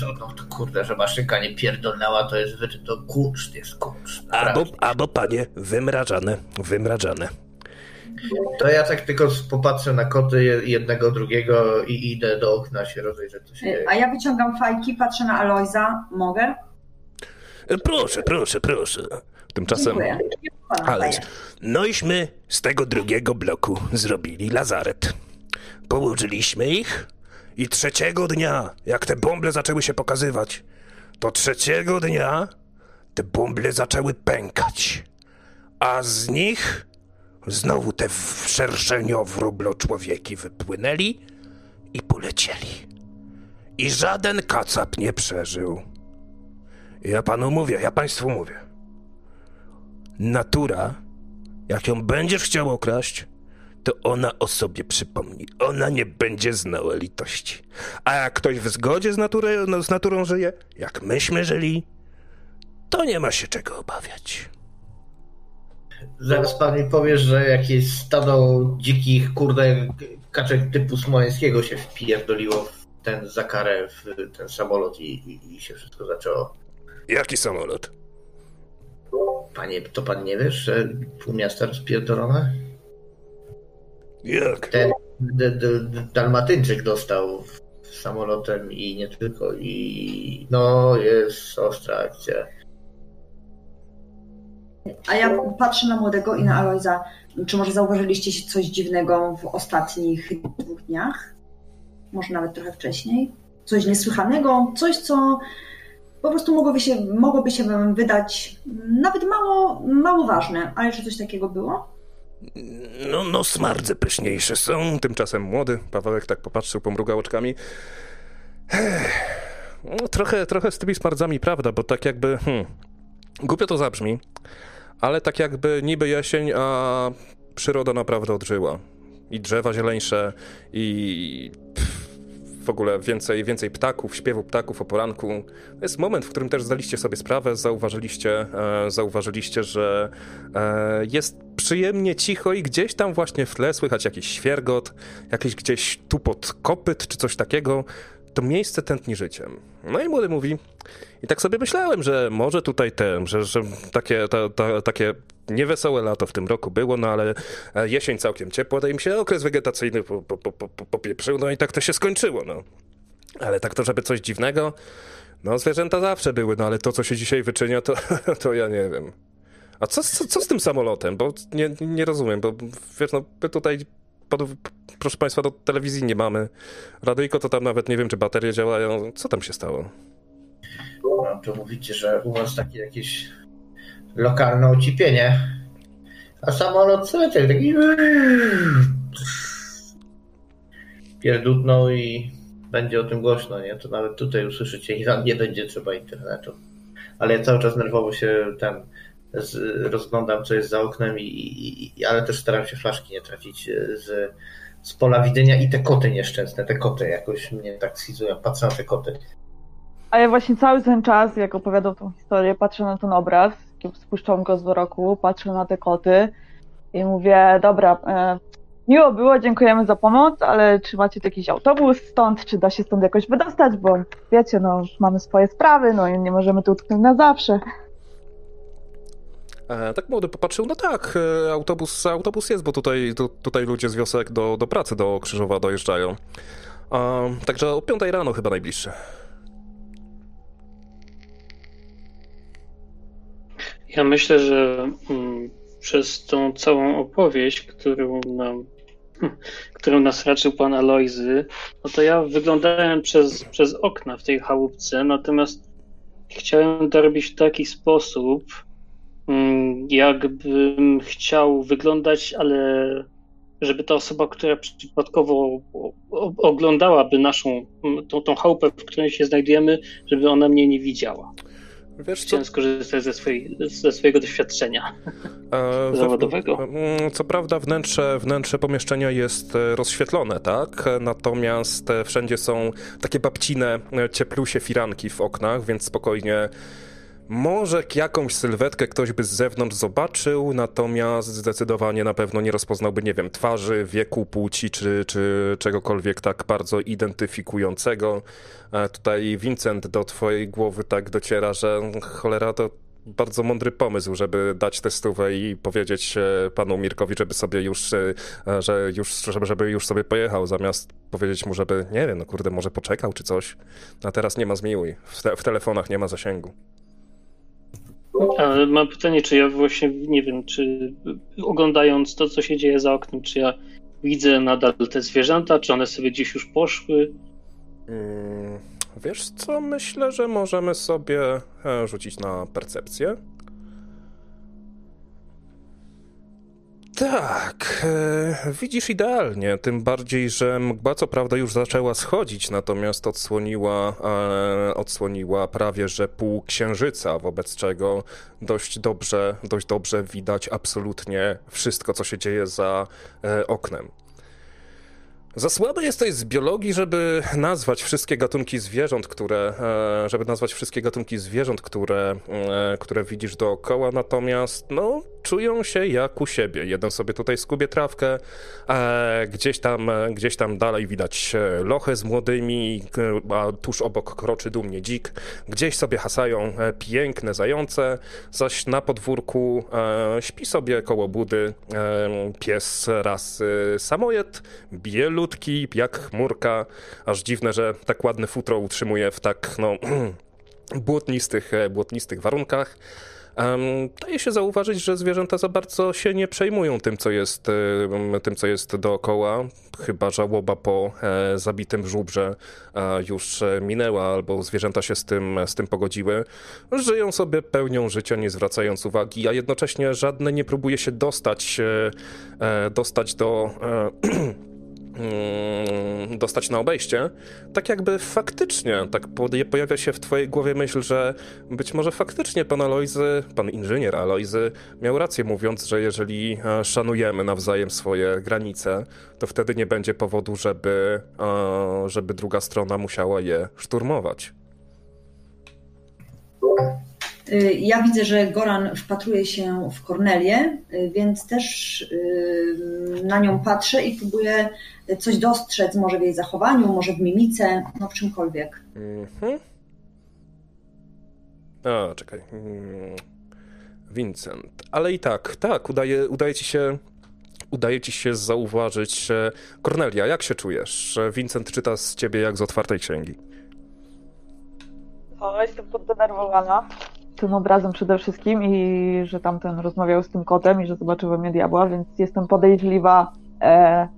No, to kurde, że maszynka nie pierdolnęła, to jest to kunszt, jest kunszt. Albo, albo panie, wymrażane, wymrażane. To ja tak tylko popatrzę na koty je- jednego, drugiego i idę do okna się rozejrzeć, co się dzieje. A ja wyciągam fajki, patrzę na Alojza. Mogę? Proszę, proszę, proszę. Tymczasem, Dziękuję. Pana ale, daję. nośmy z tego drugiego bloku zrobili lazaret. Położyliśmy ich i trzeciego dnia, jak te bąble zaczęły się pokazywać, to trzeciego dnia te bąble zaczęły pękać. A z nich znowu te szerszenio-wróblo człowieki wypłynęli i polecieli. I żaden kacap nie przeżył. Ja panu mówię, ja państwu mówię. Natura, jak ją będziesz chciał okraść, to ona o sobie przypomni. Ona nie będzie znała litości. A jak ktoś w zgodzie z, naturę, no, z naturą żyje, jak myśmy żyli, to nie ma się czego obawiać. Zaraz pan mi powiesz, że jakieś stado dzikich, kurde, kaczek typu Smoleńskiego się wpierdoliło w ten zakarę, w ten samolot i, i, i się wszystko zaczęło. Jaki samolot? Panie, to pan nie wiesz, że pół miasta rozpierdolone? Jak? Ten d, d, Dalmatyńczyk dostał samolotem i nie tylko. I no, jest ostra akcja. A ja patrzę na młodego i na Alojza. Czy może zauważyliście coś dziwnego w ostatnich dwóch dniach? Może nawet trochę wcześniej? Coś niesłychanego? Coś, co po prostu mogłoby się, mogłoby się wam wydać nawet mało, mało ważne. Ale czy coś takiego było? No, no smardze pyszniejsze są. Tymczasem młody Pawełek tak popatrzył, pomrugał oczkami. Ech, no, trochę, trochę z tymi smardzami prawda, bo tak jakby... Hmm, głupio to zabrzmi, ale tak jakby niby jesień, a przyroda naprawdę odżyła. I drzewa zieleńsze, i pff, w ogóle więcej, więcej ptaków, śpiewu ptaków o poranku. To jest moment, w którym też zdaliście sobie sprawę, zauważyliście, e, zauważyliście, że e, jest przyjemnie cicho i gdzieś tam właśnie w tle słychać jakiś świergot, jakiś gdzieś tupot kopyt czy coś takiego. To miejsce tętni życiem. No i młody mówi, i tak sobie myślałem, że może tutaj ten, że, że takie, ta, ta, takie niewesołe lato w tym roku było, no ale e, jesień całkiem ciepła, to im się okres wegetacyjny po, po, po, po, popieprzył, no i tak to się skończyło, no. Ale tak to, żeby coś dziwnego, no zwierzęta zawsze były, no ale to, co się dzisiaj wyczynia, to, to ja nie wiem. A co, co, co z tym samolotem? Bo nie, nie rozumiem, bo wiesz, no tutaj, proszę państwa, do telewizji nie mamy. Radyjko to tam nawet nie wiem, czy baterie działają. Co tam się stało? No, mówicie, że u was takie jakieś lokalne ocipienie. A samolot leciał taki pierdutnął i będzie o tym głośno, nie? To nawet tutaj usłyszycie i wam nie będzie trzeba internetu. Ale ja cały czas nerwowo się ten rozglądam, co jest za oknem, i, i, i, ale też staram się flaszki nie trafić z, z pola widzenia i te koty nieszczęsne, te koty jakoś mnie tak schizują, patrzę na te koty. A ja właśnie cały ten czas, jak opowiadał tą historię, patrzę na ten obraz, spuszczam go z wzroku, patrzę na te koty i mówię, dobra, e, miło było, dziękujemy za pomoc, ale czy macie tu jakiś autobus stąd, czy da się stąd jakoś wydostać, bo wiecie, no mamy swoje sprawy, no i nie możemy tu utknąć na zawsze. E, tak młody popatrzył, no tak, e, autobus, autobus jest, bo tutaj, tu, tutaj ludzie z wiosek do, do pracy do Krzyżowa dojeżdżają. Także o 5 rano chyba najbliższe. Ja myślę, że mm, przez tą całą opowieść, którą nam, którą nas raczył pan Alojzy, no to ja wyglądałem przez, przez okna w tej chałupce, natomiast chciałem to robić w taki sposób, jakbym chciał wyglądać, ale żeby ta osoba, która przypadkowo oglądałaby naszą, tą, tą chałupę, w której się znajdujemy, żeby ona mnie nie widziała. Wiesz, Chciałem co? skorzystać ze, swojej, ze swojego doświadczenia e, zawodowego. Mm, co prawda wnętrze, wnętrze pomieszczenia jest e, rozświetlone, tak? Natomiast e, wszędzie są takie babcine, e, cieplusie firanki w oknach, więc spokojnie może jakąś sylwetkę ktoś by z zewnątrz zobaczył, natomiast zdecydowanie na pewno nie rozpoznałby, nie wiem, twarzy, wieku, płci czy, czy czegokolwiek tak bardzo identyfikującego. E, tutaj Vincent do twojej głowy tak dociera, że cholera to bardzo mądry pomysł, żeby dać testówę i powiedzieć e, panu Mirkowi, żeby sobie już, e, że już, żeby, już sobie pojechał, zamiast powiedzieć mu, żeby, nie wiem, no kurde, może poczekał czy coś. A teraz nie ma zmiłuj. W, te, w telefonach nie ma zasięgu. Ale mam pytanie, czy ja właśnie nie wiem, czy oglądając to, co się dzieje za oknem, czy ja widzę nadal te zwierzęta, czy one sobie gdzieś już poszły? Hmm, wiesz co, myślę, że możemy sobie e, rzucić na percepcję. Tak, e, widzisz idealnie, tym bardziej, że mgła co prawda już zaczęła schodzić, natomiast odsłoniła, e, odsłoniła prawie że pół księżyca, wobec czego dość dobrze, dość dobrze widać absolutnie wszystko, co się dzieje za e, oknem. Za słaby jesteś z biologii, żeby nazwać wszystkie gatunki zwierząt, które, e, żeby nazwać wszystkie gatunki zwierząt, które, e, które widzisz dookoła, natomiast no, czują się jak u siebie. Jeden sobie tutaj skubie trawkę, e, gdzieś tam, gdzieś tam dalej widać lochę z młodymi, a tuż obok kroczy dumnie dzik. Gdzieś sobie hasają piękne zające, zaś na podwórku śpi sobie koło budy pies rasy samojed, bielu malutki, jak chmurka. Aż dziwne, że tak ładne futro utrzymuje w tak, no, błotnistych, e, błotnistych warunkach. Um, daje się zauważyć, że zwierzęta za bardzo się nie przejmują tym, co jest, tym, co jest dookoła. Chyba żałoba po e, zabitym żubrze e, już minęła, albo zwierzęta się z tym, z tym pogodziły. Żyją sobie, pełnią życia, nie zwracając uwagi, a jednocześnie żadne nie próbuje się dostać, e, dostać do Mm, dostać na obejście, tak jakby faktycznie, tak pojawia się w twojej głowie myśl, że być może faktycznie pan Alojzy, pan inżynier Alojzy miał rację mówiąc, że jeżeli e, szanujemy nawzajem swoje granice, to wtedy nie będzie powodu, żeby, e, żeby druga strona musiała je szturmować. Y, ja widzę, że Goran wpatruje się w Kornelię, y, więc też y, na nią patrzę i próbuję coś dostrzec, może w jej zachowaniu, może w mimice, no w czymkolwiek. Mhm. A, czekaj. Mm, Vincent. Ale i tak, tak, udaje, udaje ci się udaje ci się zauważyć. Kornelia, jak się czujesz? Vincent czyta z ciebie jak z otwartej księgi. O, jestem poddenerwowana tym obrazem przede wszystkim i że tamten rozmawiał z tym kotem i że zobaczył we mnie diabła, więc jestem podejrzliwa, e,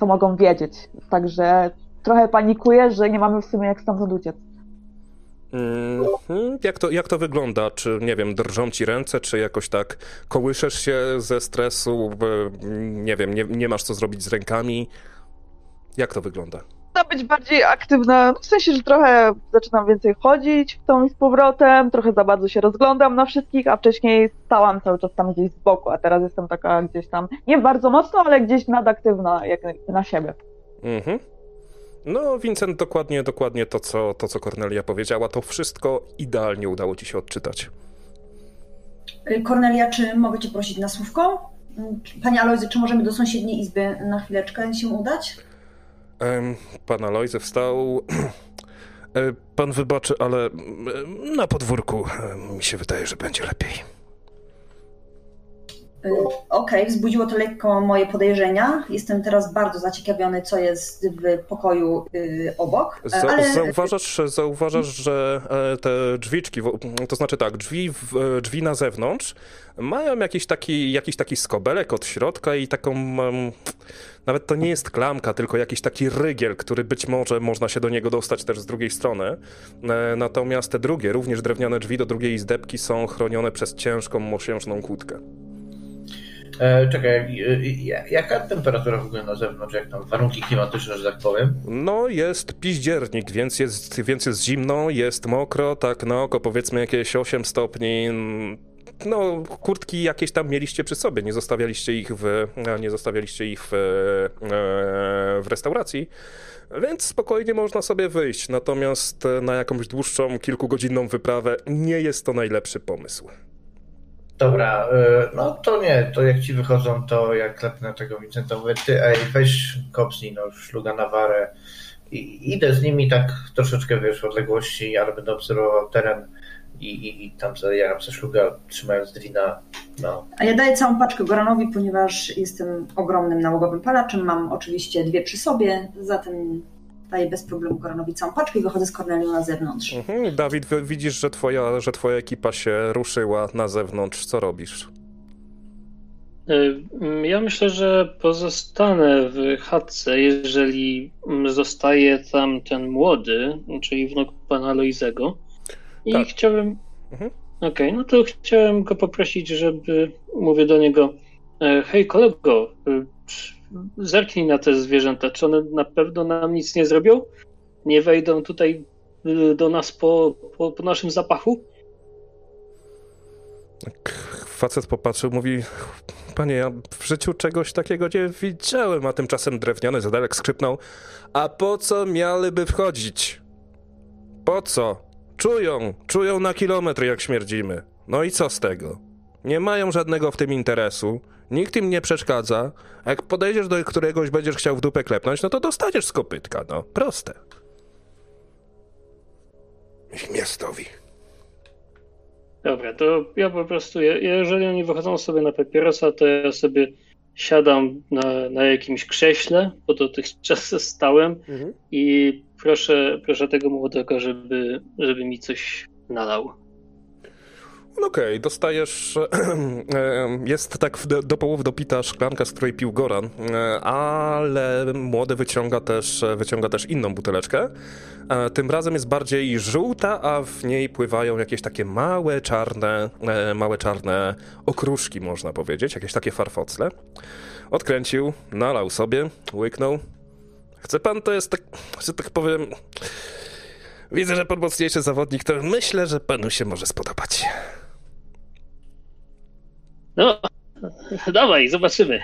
co mogą wiedzieć. Także trochę panikuję, że nie mamy w sumie jak stamtąd uciec. Mm, jak, to, jak to wygląda? Czy, nie wiem, drżą ci ręce, czy jakoś tak kołyszesz się ze stresu? Nie wiem, nie, nie masz co zrobić z rękami? Jak to wygląda? Zaczyna być bardziej aktywna, w sensie, że trochę zaczynam więcej chodzić w tą i z powrotem, trochę za bardzo się rozglądam na wszystkich, a wcześniej stałam cały czas tam gdzieś z boku, a teraz jestem taka gdzieś tam, nie bardzo mocno, ale gdzieś nadaktywna jak na siebie. Mhm. No, Vincent, dokładnie, dokładnie to co, to, co Cornelia powiedziała, to wszystko idealnie udało ci się odczytać. Kornelia, czy mogę cię prosić na słówko? Panie Alojzy, czy możemy do sąsiedniej izby na chwileczkę się udać? Pan Alojzy wstał. E, pan wybaczy, ale na podwórku mi się wydaje, że będzie lepiej. Y, okej, okay, wzbudziło to lekko moje podejrzenia. Jestem teraz bardzo zaciekawiony, co jest w pokoju y, obok. Ale... zauważasz, zauważasz, że e, te drzwiczki, to znaczy tak, drzwi, e, drzwi na zewnątrz mają jakiś taki, jakiś taki skobelek od środka i taką. Nawet to nie jest klamka, tylko jakiś taki rygiel, który być może można się do niego dostać też z drugiej strony. E, natomiast te drugie, również drewniane drzwi do drugiej izdebki są chronione przez ciężką, mosiężną kłódkę. E, czekaj, jaka temperatura w ogóle na zewnątrz, jak tam warunki klimatyczne, że tak powiem? No jest piździernik, więc jest, więc jest zimno, jest mokro, tak na oko powiedzmy jakieś 8 stopni. No, kurtki jakieś tam mieliście przy sobie, nie zostawialiście ich w, nie zostawialiście ich w, e, w restauracji, więc spokojnie można sobie wyjść. Natomiast na jakąś dłuższą, kilkugodzinną wyprawę nie jest to najlepszy pomysł. Dobra, no to nie, to jak ci wychodzą, to jak klepnę tego Vincenta, mówię, ty ej, weź kopsnij, no szluga na warę. I idę z nimi tak troszeczkę, wiesz, w odległości, ale będę obserwował teren i, i, i tam zajaram ze szluga, trzymając drina. No. A ja daję całą paczkę Goranowi, ponieważ jestem ogromnym nałogowym palaczem, mam oczywiście dwie przy sobie, zatem daję bez problemu Koronowi całą paczkę i wychodzę z Kornelią na zewnątrz. Mhm. Dawid, widzisz, że twoja, że twoja ekipa się ruszyła na zewnątrz. Co robisz? Y, ja myślę, że pozostanę w chatce, jeżeli zostaje tam ten młody, czyli wnuk pana Loizego. I tak. chciałbym. Mhm. Okej, okay, no to chciałem go poprosić, żeby, mówię do niego, E, hej kolego, e, zerknij na te zwierzęta. Czy one na pewno nam nic nie zrobią? Nie wejdą tutaj e, do nas po, po, po naszym zapachu? Facet popatrzył, mówi: Panie, ja w życiu czegoś takiego nie widziałem, a tymczasem drewniany zadelek skrzypnął. A po co miałyby wchodzić? Po co? Czują, czują na kilometr, jak śmierdzimy. No i co z tego? Nie mają żadnego w tym interesu, nikt im nie przeszkadza. A jak podejdziesz do któregoś, będziesz chciał w dupę klepnąć, no to dostaniesz z kopytka, no. Proste. Miastowi. Dobra, to ja po prostu, jeżeli oni wychodzą sobie na papierosa, to ja sobie siadam na, na jakimś krześle, bo dotychczas stałem mhm. i proszę, proszę tego młodego, żeby, żeby mi coś nalał. No okej, okay, dostajesz. Jest tak do, do połowy dopita szklanka, z której pił Goran, e, ale młody wyciąga też, wyciąga też inną buteleczkę. E, tym razem jest bardziej żółta, a w niej pływają jakieś takie małe czarne, e, małe czarne okruszki, można powiedzieć, jakieś takie farfocle. Odkręcił, nalał sobie, łyknął. Chce pan, to jest tak, że tak powiem. Widzę, że pan mocniejszy zawodnik, to myślę, że panu się może spodobać. No, dawaj, zobaczymy.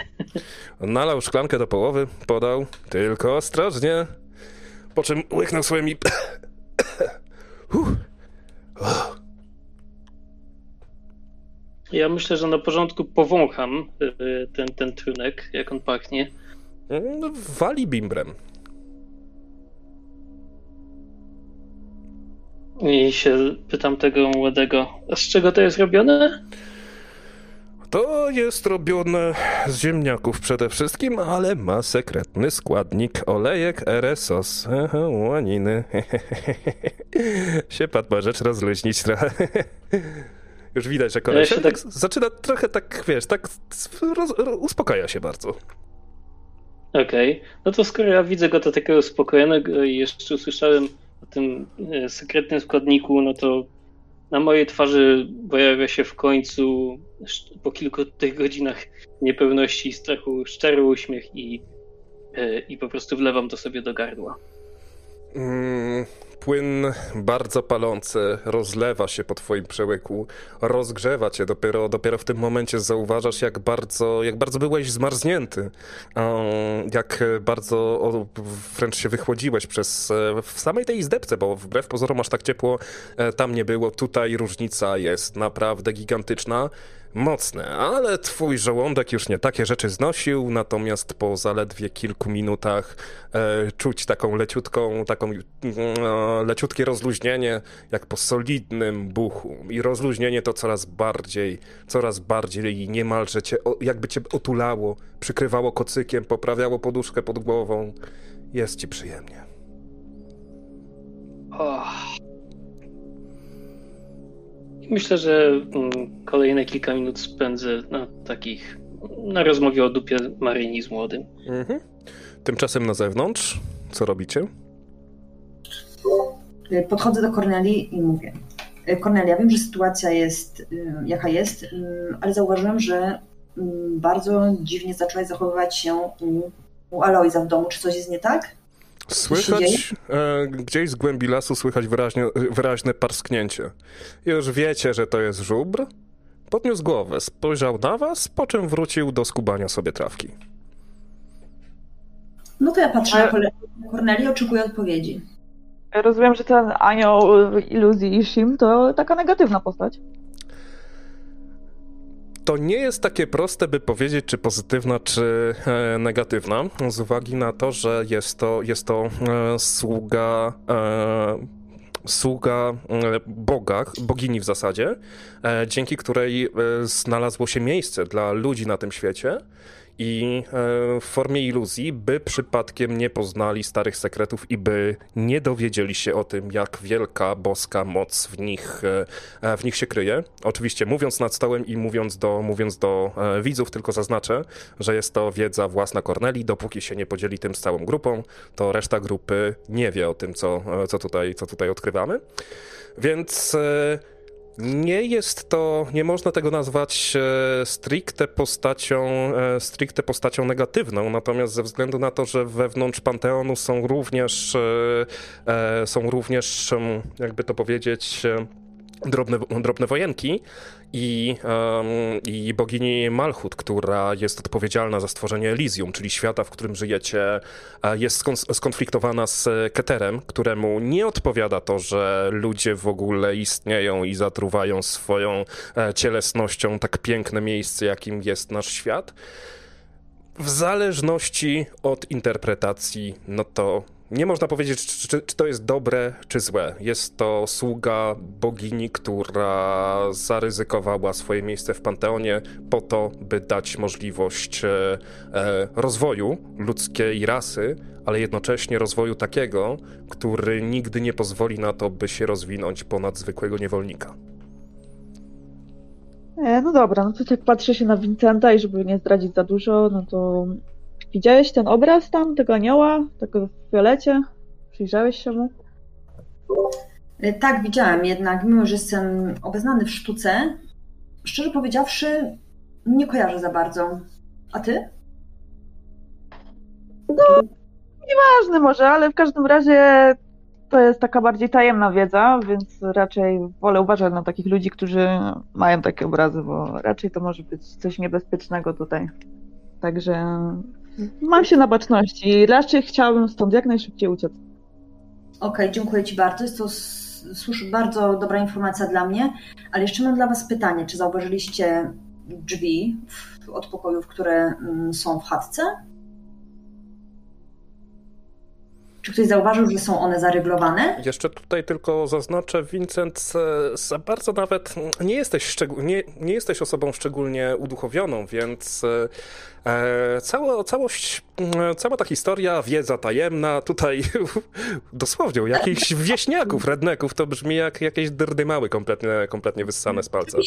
Nalał szklankę do połowy, podał, tylko ostrożnie. Po czym łyknął swoimi... Ja myślę, że na porządku powącham y, ten, ten trunek, jak on pachnie. No, wali bimbrem. I się pytam tego młodego, a z czego to jest robione? To jest robione z ziemniaków przede wszystkim, ale ma sekretny składnik olejek RSOS. Aha, łaniny. się pan rzecz rozluźnić trochę. Już widać, że koleś ja tak... zaczyna trochę tak, wiesz, tak roz, uspokaja się bardzo. Okej, okay. no to skoro ja widzę go do takiego uspokojonego i jeszcze usłyszałem o tym e, sekretnym składniku, no to na mojej twarzy pojawia się w końcu po kilku tych godzinach niepewności i strachu szczery uśmiech i, e, i po prostu wlewam to sobie do gardła. Mm, płyn bardzo palący rozlewa się po twoim przełyku, rozgrzewa cię. Dopiero, dopiero w tym momencie zauważasz, jak bardzo, jak bardzo byłeś zmarznięty, jak bardzo wręcz się wychłodziłeś przez, e, w samej tej izdebce, bo wbrew pozorom aż tak ciepło e, tam nie było. Tutaj różnica jest naprawdę gigantyczna mocne, ale twój żołądek już nie takie rzeczy znosił, natomiast po zaledwie kilku minutach e, czuć taką leciutką, taką e, leciutkie rozluźnienie, jak po solidnym buchu. I rozluźnienie to coraz bardziej, coraz bardziej niemalże cię, jakby cię otulało, przykrywało kocykiem, poprawiało poduszkę pod głową. Jest ci przyjemnie. Oh. Myślę, że mm, kolejne kilka minut spędzę na takich, na rozmowie o dupie Maryni z młodym. Mhm. Tymczasem na zewnątrz, co robicie? Podchodzę do Korneli i mówię. Kornelia, wiem, że sytuacja jest y, jaka jest, y, ale zauważyłem, że y, bardzo dziwnie zaczęłaś zachowywać się u, u Aloiza w domu. Czy coś jest nie tak? Słychać e, gdzieś z głębi lasu słychać wyraźnie, wyraźne parsknięcie. Już wiecie, że to jest żubr? Podniósł głowę, spojrzał na was, po czym wrócił do skubania sobie trawki. No to ja patrzę na Kornelię, oczekuję odpowiedzi. Rozumiem, że ten anioł iluzji Ishim to taka negatywna postać. To nie jest takie proste, by powiedzieć, czy pozytywna, czy e, negatywna, z uwagi na to, że jest to, jest to e, sługa. E, sługa Boga, bogini w zasadzie, dzięki której znalazło się miejsce dla ludzi na tym świecie i e, w formie iluzji, by przypadkiem nie poznali starych sekretów i by nie dowiedzieli się o tym, jak wielka boska moc w nich, e, w nich się kryje. Oczywiście mówiąc nad stołem i mówiąc do, mówiąc do e, widzów, tylko zaznaczę, że jest to wiedza własna Corneli. Dopóki się nie podzieli tym z całą grupą, to reszta grupy nie wie o tym, co, co, tutaj, co tutaj odkrywamy. Więc Nie jest to, nie można tego nazwać e, stricte postacią, e, stricte postacią negatywną, natomiast ze względu na to, że wewnątrz Panteonu są również, e, są również, jakby to powiedzieć, drobne, drobne wojenki i, um, i bogini Malchut, która jest odpowiedzialna za stworzenie Elysium, czyli świata, w którym żyjecie, jest skonfliktowana z Keterem, któremu nie odpowiada to, że ludzie w ogóle istnieją i zatruwają swoją e, cielesnością tak piękne miejsce, jakim jest nasz świat. W zależności od interpretacji, no to nie można powiedzieć, czy, czy, to jest dobre, czy złe. Jest to sługa bogini, która zaryzykowała swoje miejsce w panteonie po to, by dać możliwość e, rozwoju ludzkiej rasy, ale jednocześnie rozwoju takiego, który nigdy nie pozwoli na to, by się rozwinąć ponad zwykłego niewolnika. E, no dobra, no to jak patrzę się na Vincenta i żeby nie zdradzić za dużo, no to Widziałeś ten obraz tam, tego anioła, tego w fiolecie? Przyjrzałeś się mu? Y, tak, widziałem, jednak mimo, że jestem obeznany w sztuce, szczerze powiedziawszy, nie kojarzę za bardzo. A ty? No, nieważne może, ale w każdym razie to jest taka bardziej tajemna wiedza, więc raczej wolę uważać na takich ludzi, którzy mają takie obrazy, bo raczej to może być coś niebezpiecznego tutaj. Także Mam się na baczności. Raczej chciałabym stąd jak najszybciej uciec. Okej, okay, dziękuję Ci bardzo. Jest to słusz, bardzo dobra informacja dla mnie, ale jeszcze mam dla Was pytanie. Czy zauważyliście drzwi od pokojów, które mm, są w chatce? Czy ktoś zauważył, że są one zaryglowane? Jeszcze tutaj tylko zaznaczę, Vincent, za bardzo nawet nie jesteś, nie, nie jesteś osobą szczególnie uduchowioną, więc e, cała, całość, cała ta historia, wiedza tajemna, tutaj dosłownie u jakichś wieśniaków, redneków, to brzmi jak jakieś mały kompletnie, kompletnie wyssane z palca.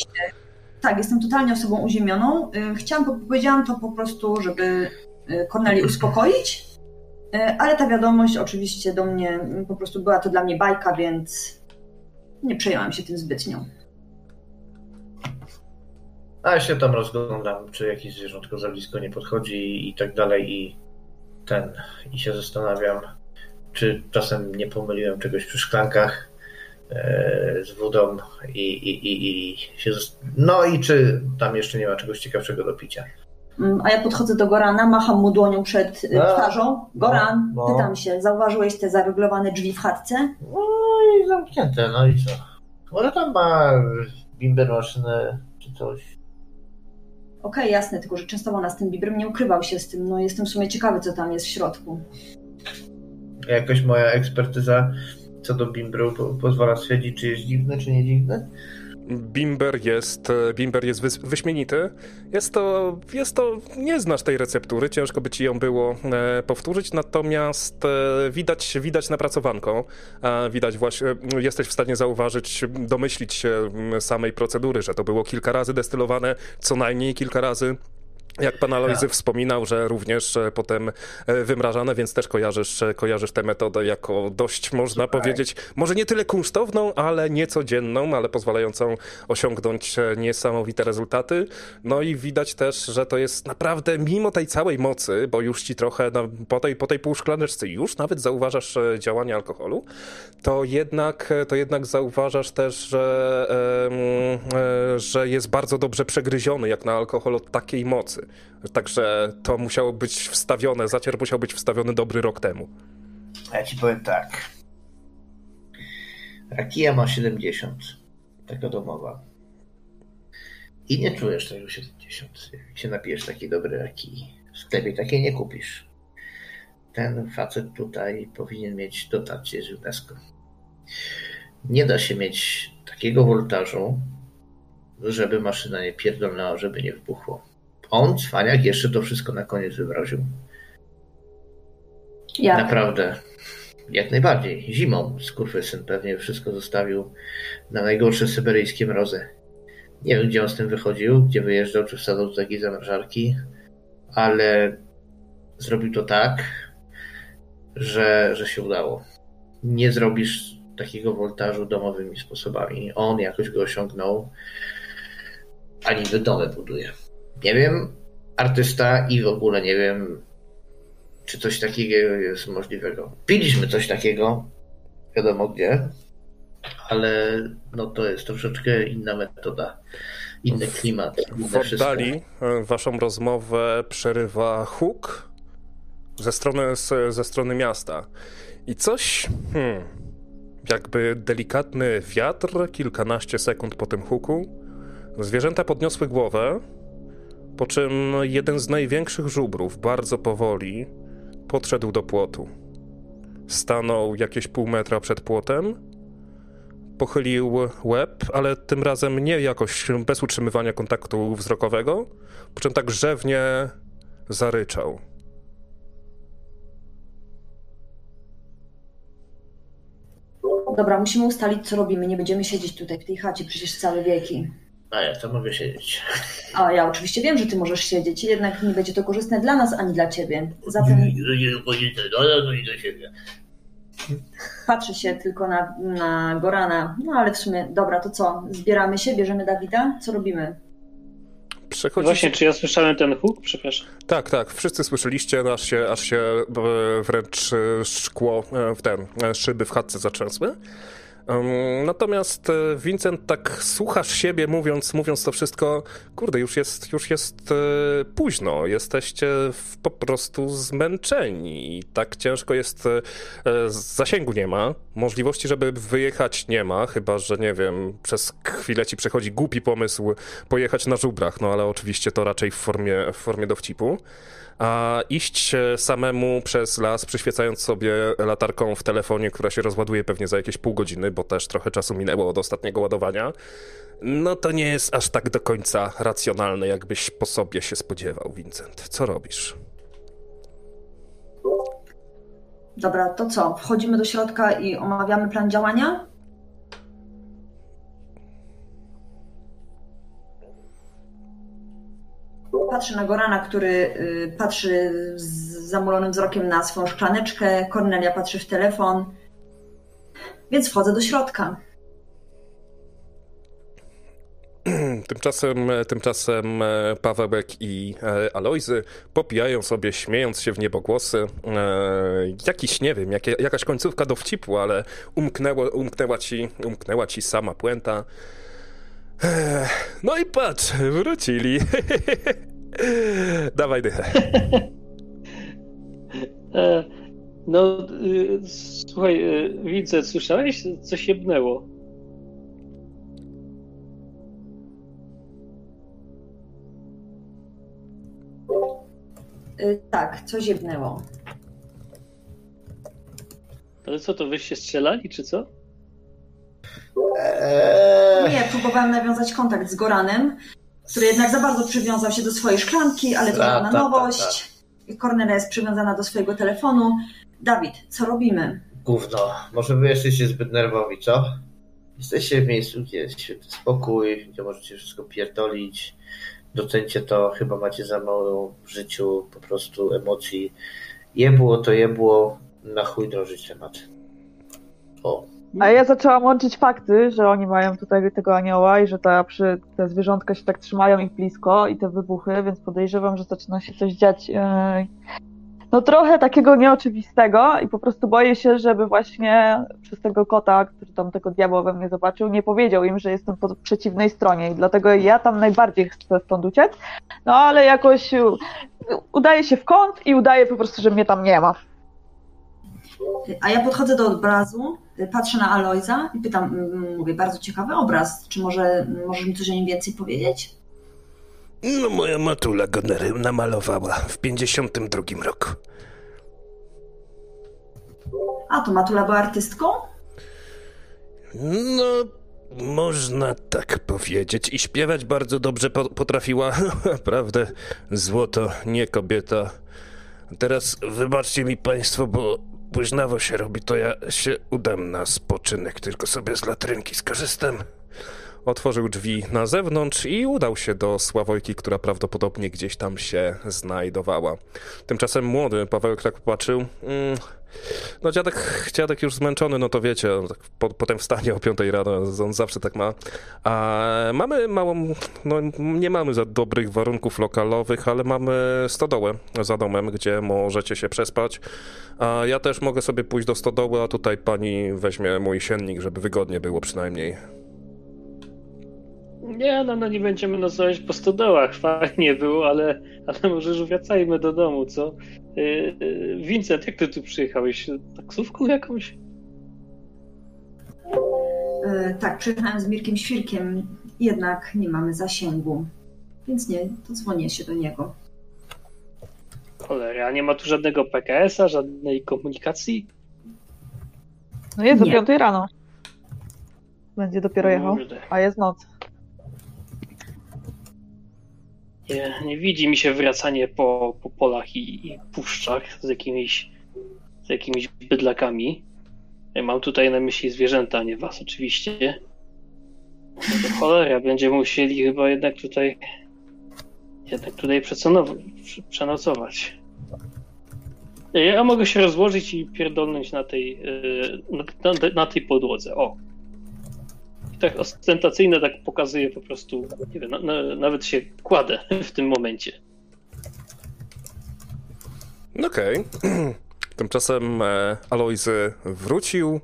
Tak, jestem totalnie osobą uziemioną. Y, chciałam, powiedziałam to po prostu, żeby Korneli uspokoić, E, ale ta wiadomość oczywiście do mnie, po prostu była to dla mnie bajka, więc nie przejęłam się tym zbytnio. A ja się tam rozglądam, czy jakieś zwierzątko za blisko nie podchodzi i tak dalej i ten, i się zastanawiam, czy czasem nie pomyliłem czegoś przy szklankach e, z wodą i, i, i, i się... No i czy tam jeszcze nie ma czegoś ciekawszego do picia. Mm, a ja podchodzę do Gorana, macham mu dłonią przed y, no. twarzą. Goran, no, no. pytam się, zauważyłeś te zaryglowane drzwi w chatce? No i zamknięte, no i co? Może tam ma bimber maszynę czy coś. Okej, okay, jasne, tylko że częstował nas tym bibrem, nie ukrywał się z tym. No jestem w sumie ciekawy, co tam jest w środku. Jakoś moja ekspertyza co do bimbru pozwala stwierdzić, czy jest dziwny, czy nie dziwny? Bimber jest, bimber jest wyśmienity. Jest to, jest to, nie znasz tej receptury, ciężko by ci ją było e, powtórzyć, natomiast e, widać, widać napracowanką, e, widać właśnie, jesteś w stanie zauważyć, domyślić się samej procedury, że to było kilka razy destylowane, co najmniej kilka razy jak pan Alojzy tak. wspominał, że również e, potem e, wymrażane, więc też kojarzysz, e, kojarzysz tę metodę jako dość, można powiedzieć, może nie tyle kunsztowną, ale niecodzienną, ale pozwalającą osiągnąć niesamowite rezultaty. No i widać też, że to jest naprawdę, mimo tej całej mocy, bo już ci trochę no, po, tej, po tej półszklaneczce już nawet zauważasz działanie alkoholu, to jednak, to jednak zauważasz też, że, że jest bardzo dobrze przegryziony jak na alkohol od takiej mocy. Także to musiało być wstawione, zacier musiał być wstawiony dobry rok temu. Ja ci powiem tak. Rakija ma 70. Taka domowa. I nie czujesz tego 70. Jak się napijesz takiej dobrej rakii. W sklepie takiej nie kupisz. Ten facet tutaj powinien mieć dotację z UNESCO. Nie da się mieć takiego woltażu, żeby maszyna nie pierdolnęła, żeby nie wybuchło. On, cwaniak, jeszcze to wszystko na koniec wymroził. Jak? Naprawdę. Jak najbardziej. Zimą syn pewnie wszystko zostawił na najgorsze syberyjskie mrozy. Nie wiem, gdzie on z tym wychodził, gdzie wyjeżdżał, czy wsadzał do takiej zamrażarki, ale zrobił to tak, że, że się udało. Nie zrobisz takiego woltażu domowymi sposobami. On jakoś go osiągnął, a niby domy buduje. Nie wiem, artysta i w ogóle nie wiem, czy coś takiego jest możliwego. Piliśmy coś takiego, wiadomo gdzie, ale no to jest troszeczkę inna metoda, inny klimat, W oddali waszą rozmowę przerywa huk ze strony, ze strony miasta. I coś, hmm, jakby delikatny wiatr, kilkanaście sekund po tym huku, zwierzęta podniosły głowę, po czym jeden z największych żubrów bardzo powoli podszedł do płotu. Stanął jakieś pół metra przed płotem, pochylił łeb, ale tym razem nie jakoś bez utrzymywania kontaktu wzrokowego, po czym tak grzewnie zaryczał. Dobra, musimy ustalić, co robimy. Nie będziemy siedzieć tutaj w tej chacie przecież całe wieki. A ja to mogę siedzieć. A ja oczywiście wiem, że ty możesz siedzieć, jednak nie będzie to korzystne dla nas ani dla ciebie. Zatem patrzy się tylko na, na Gorana. No ale w sumie, dobra, to co? Zbieramy się, bierzemy Dawida? Co robimy? Przechodzi Właśnie, czy ja słyszałem ten huk? Przepraszam. Tak, tak, wszyscy słyszeliście, aż się, aż się wręcz e, szkło e, w ten, e, szyby w chatce zatrzęsły. Natomiast e, Vincent tak słuchasz siebie mówiąc, mówiąc to wszystko, kurde, już jest, już jest e, późno, jesteście po prostu zmęczeni i tak ciężko jest, e, zasięgu nie ma, możliwości, żeby wyjechać nie ma, chyba, że nie wiem, przez chwilę ci przychodzi głupi pomysł pojechać na żubrach, no ale oczywiście to raczej w formie, w formie dowcipu. A iść samemu przez las, przyświecając sobie latarką w telefonie, która się rozładuje pewnie za jakieś pół godziny, bo też trochę czasu minęło od ostatniego ładowania, no to nie jest aż tak do końca racjonalne, jakbyś po sobie się spodziewał, Vincent. Co robisz? Dobra, to co? Wchodzimy do środka i omawiamy plan działania? Patrzę na Gorana, który y, patrzy z zamulonym wzrokiem na swoją szklaneczkę. Kornelia patrzy w telefon. Więc wchodzę do środka. Tymczasem, tymczasem e, Pawełek i e, Alojzy popijają sobie, śmiejąc się w niebogłosy. E, jakiś, nie wiem, jakie, jakaś końcówka dowcipu, ale umknęło, umknęła, ci, umknęła ci sama puenta. No i patrz, wrócili. Dawaj dychę. E, no, y, słuchaj, y, widzę, słyszałeś? Coś jebnęło. Y, tak, coś jebnęło. Ale co to, wyście strzelali, czy co? Eee, Nie, próbowałem nawiązać kontakt z Goranem, który jednak za bardzo przywiązał się do swojej szklanki, ale to była nowość. Kornelia jest przywiązana do swojego telefonu. Dawid, co robimy? Gówno. Może wy jesteście zbyt nerwowi, co? Jesteście w miejscu, gdzie jest świetny spokój, gdzie możecie wszystko pierdolić. Docencie to, chyba macie za mało w życiu po prostu emocji. Jebło to jebło, na chuj drążyć temat. O, A ja zaczęłam łączyć fakty, że oni mają tutaj tego anioła i że ta, przy, te zwierzątka się tak trzymają ich blisko i te wybuchy, więc podejrzewam, że zaczyna się coś dziać. e, No trochę takiego nieoczywistego i po prostu boję się, żeby właśnie przez tego kota, który tam tego diabła we mnie zobaczył, nie powiedział im, że jestem po przeciwnej stronie i dlatego ja tam najbardziej chcę stąd uciec. No ale jakoś udaje się w kąt i udaje po prostu, że mnie tam nie ma. A ja podchodzę do obrazu, patrzę na Alojza i pytam, mówię, bardzo ciekawy obraz. Czy może możesz mi coś o nim więcej powiedzieć? No moja matula go namalowała w 52 roku. A, to Matula była artystką? No, można tak powiedzieć. I śpiewać bardzo dobrze po- potrafiła. Naprawdę, złoto, nie kobieta. Teraz wybaczcie mi państwo, bo późnawo się robi, to ja się udam na spoczynek, tylko sobie z latrynki skorzystam. Otworzył drzwi na zewnątrz i udał się do Sławojki, która prawdopodobnie gdzieś tam się znajdowała. Tymczasem młody Pawełek tak popatrzył. Mm, No dziadek, dziadek już zmęczony, no to wiecie, tak po, potem wstanie o 5 rano, on zawsze tak ma. A mamy małą, no nie mamy za dobrych warunków lokalowych, ale mamy stodołę za domem, gdzie możecie się przespać. A ja też mogę sobie pójść do stodoły, a tutaj pani weźmie mój siennik, żeby wygodnie było przynajmniej. Nie, no, no nie będziemy nocować po stodołach, fajnie było, ale, ale może już wracajmy do domu, co? Yy, yy, Vincent, jak ty tu przyjechałeś? Taksówką jakąś? E, tak, przyjechałem z Mirkiem Świrkiem, jednak nie mamy zasięgu. Więc nie, to dzwonię się do niego. Cholera, nie ma tu żadnego PKS-a, żadnej komunikacji? No jest o Nie. 5 rano. Będzie dopiero jechał, a jest noc. Nie, nie widzi mi się wracanie po, po polach i, i puszczach z jakimiś, z jakimiś bydlakami. Mam tutaj na myśli zwierzęta, nie was oczywiście. No cholera, będziemy musieli chyba jednak tutaj jednak tutaj przenocować. Ja mogę się rozłożyć i pierdolnąć na tej, na, na, na tej podłodze. O. Tak ostentacyjnie tak pokazuję po prostu, nie wiem, na, na, nawet się kładę w tym momencie. Okej. Tymczasem e, Alojzy wrócił,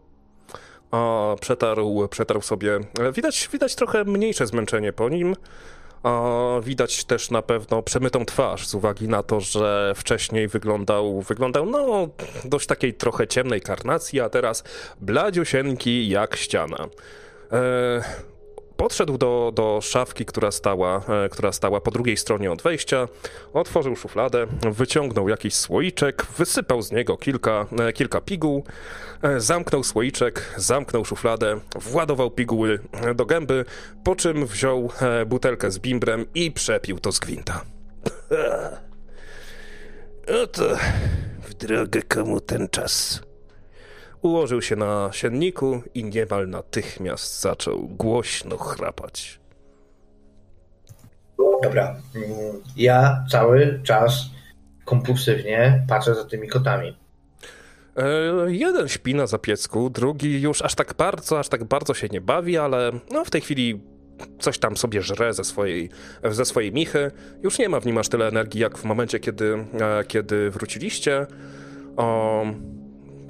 a przetarł, przetarł sobie. e, Widać, widać trochę mniejsze zmęczenie po nim. A widać też na pewno przemytą twarz z uwagi na to, że wcześniej wyglądał, wyglądał no dość takiej trochę ciemnej karnacji, a teraz bladziusieńki jak ściana. E, podszedł do, do szafki, która stała, e, która stała po drugiej stronie od wejścia, otworzył szufladę, wyciągnął jakiś słoiczek, wysypał z niego kilka, e, kilka piguł, zamknął słoiczek, zamknął szufladę, władował piguły do gęby, po czym wziął butelkę z bimbrem i przepił to z gwinta. Oto w drogę komu ten czas. Ułożył się na sienniku i niemal natychmiast zaczął głośno chrapać. Dobra. mm, Ja cały czas kompulsywnie patrzę za tymi kotami. E, jeden śpi na zapiecku, drugi już aż tak bardzo, aż tak bardzo się nie bawi, ale no w tej chwili coś tam sobie żre ze swojej, ze swojej michy. Już nie ma w nim aż tyle energii, jak w momencie, kiedy, e, kiedy wróciliście. O,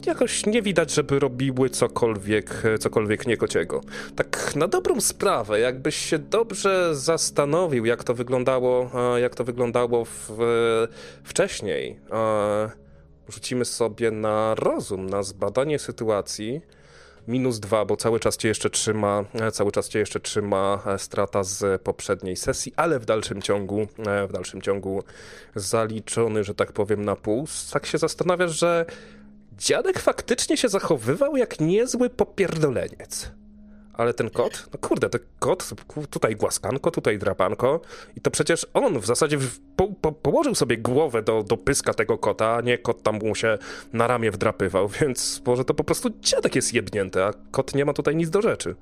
jakoś nie widać, żeby robiły cokolwiek, cokolwiek niekociego. Tak na dobrą sprawę, jakbyś się dobrze zastanowił, jak to wyglądało, e, jak to wyglądało w, wcześniej. e, Rzucimy sobie na rozum, na zbadanie sytuacji. Minus dwa, bo cały czas cię jeszcze trzyma, e, cały czas cię jeszcze trzyma e, strata z poprzedniej sesji, ale w dalszym ciągu, e, w dalszym ciągu zaliczony, że tak powiem, na pół. Tak się zastanawiasz, że dziadek faktycznie się zachowywał jak niezły popierdoleniec. Ale ten kot, no kurde, ten kot, tutaj głaskanko, tutaj drapanko i to przecież on w zasadzie po, po, położył sobie głowę do, do pyska tego kota, a nie kot tam mu się na ramię wdrapywał, więc może to po prostu dziadek jest jebnięty, a kot nie ma tutaj nic do rzeczy.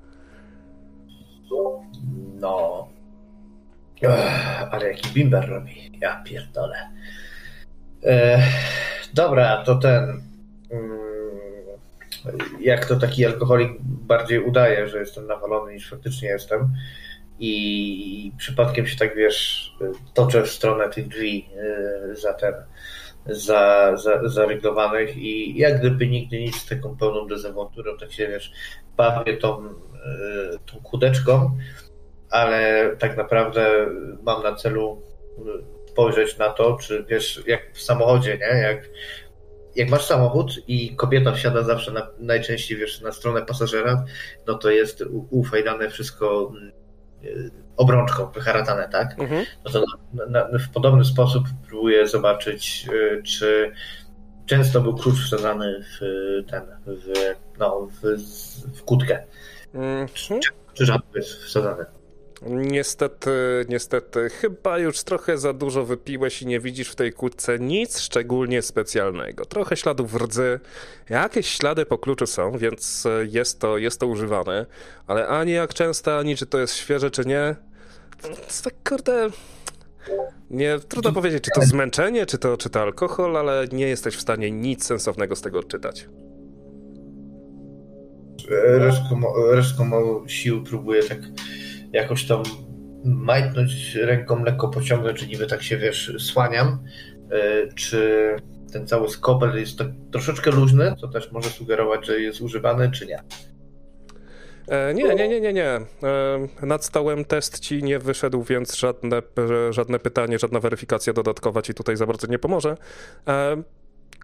No. Ech, ale jaki bimber robi. Ja pierdolę. Dobra, to ten. Mm, Jak to taki alkoholik bardziej udaje, że jestem nawalony niż faktycznie jestem. I przypadkiem się tak wiesz, toczę w stronę tych drzwi e, za ten, za, za, i jak gdyby nigdy nic z taką pełną dezawonturą, tak się wiesz, bawię tą, e, tą kudeczką, ale tak naprawdę mam na celu y, spojrzeć na to, czy wiesz, jak w samochodzie, nie? Jak, jak masz samochód i kobieta wsiada zawsze na, najczęściej wiesz, na stronę pasażera, no to jest ufajdane wszystko y, obrączką, wyharatane, tak? Mhm. No to na, na, w podobny sposób próbuję zobaczyć, y, czy często był klucz wsadzany w y, ten, w, no, w, w kłódkę, Mhm. czy rzadko jest wsadzany. Niestety, niestety, chyba już trochę za dużo wypiłeś i nie widzisz w tej kłódce nic szczególnie specjalnego. Trochę śladów rdzy, jakieś ślady po kluczu są, więc e, jest to, jest to używane, ale ani jak często, ani czy to jest świeże, czy nie, to tak kurde... Nie, trudno powiedzieć, czy to zmęczenie, czy to, czy to alkohol, ale nie jesteś w stanie nic sensownego z tego odczytać. Resztką, resztką sił próbuję tak jakoś tam majtnąć ręką, lekko pociągnąć, czy niby tak się, wiesz, słaniam. E, czy ten cały skopel jest tak troszeczkę luźny, co też może sugerować, że jest używany, czy nie? E, nie, nie, nie, nie, nie. E, nad stołem test ci nie wyszedł, więc żadne, e, żadne pytanie, żadna weryfikacja dodatkowa ci tutaj za bardzo nie pomoże. E,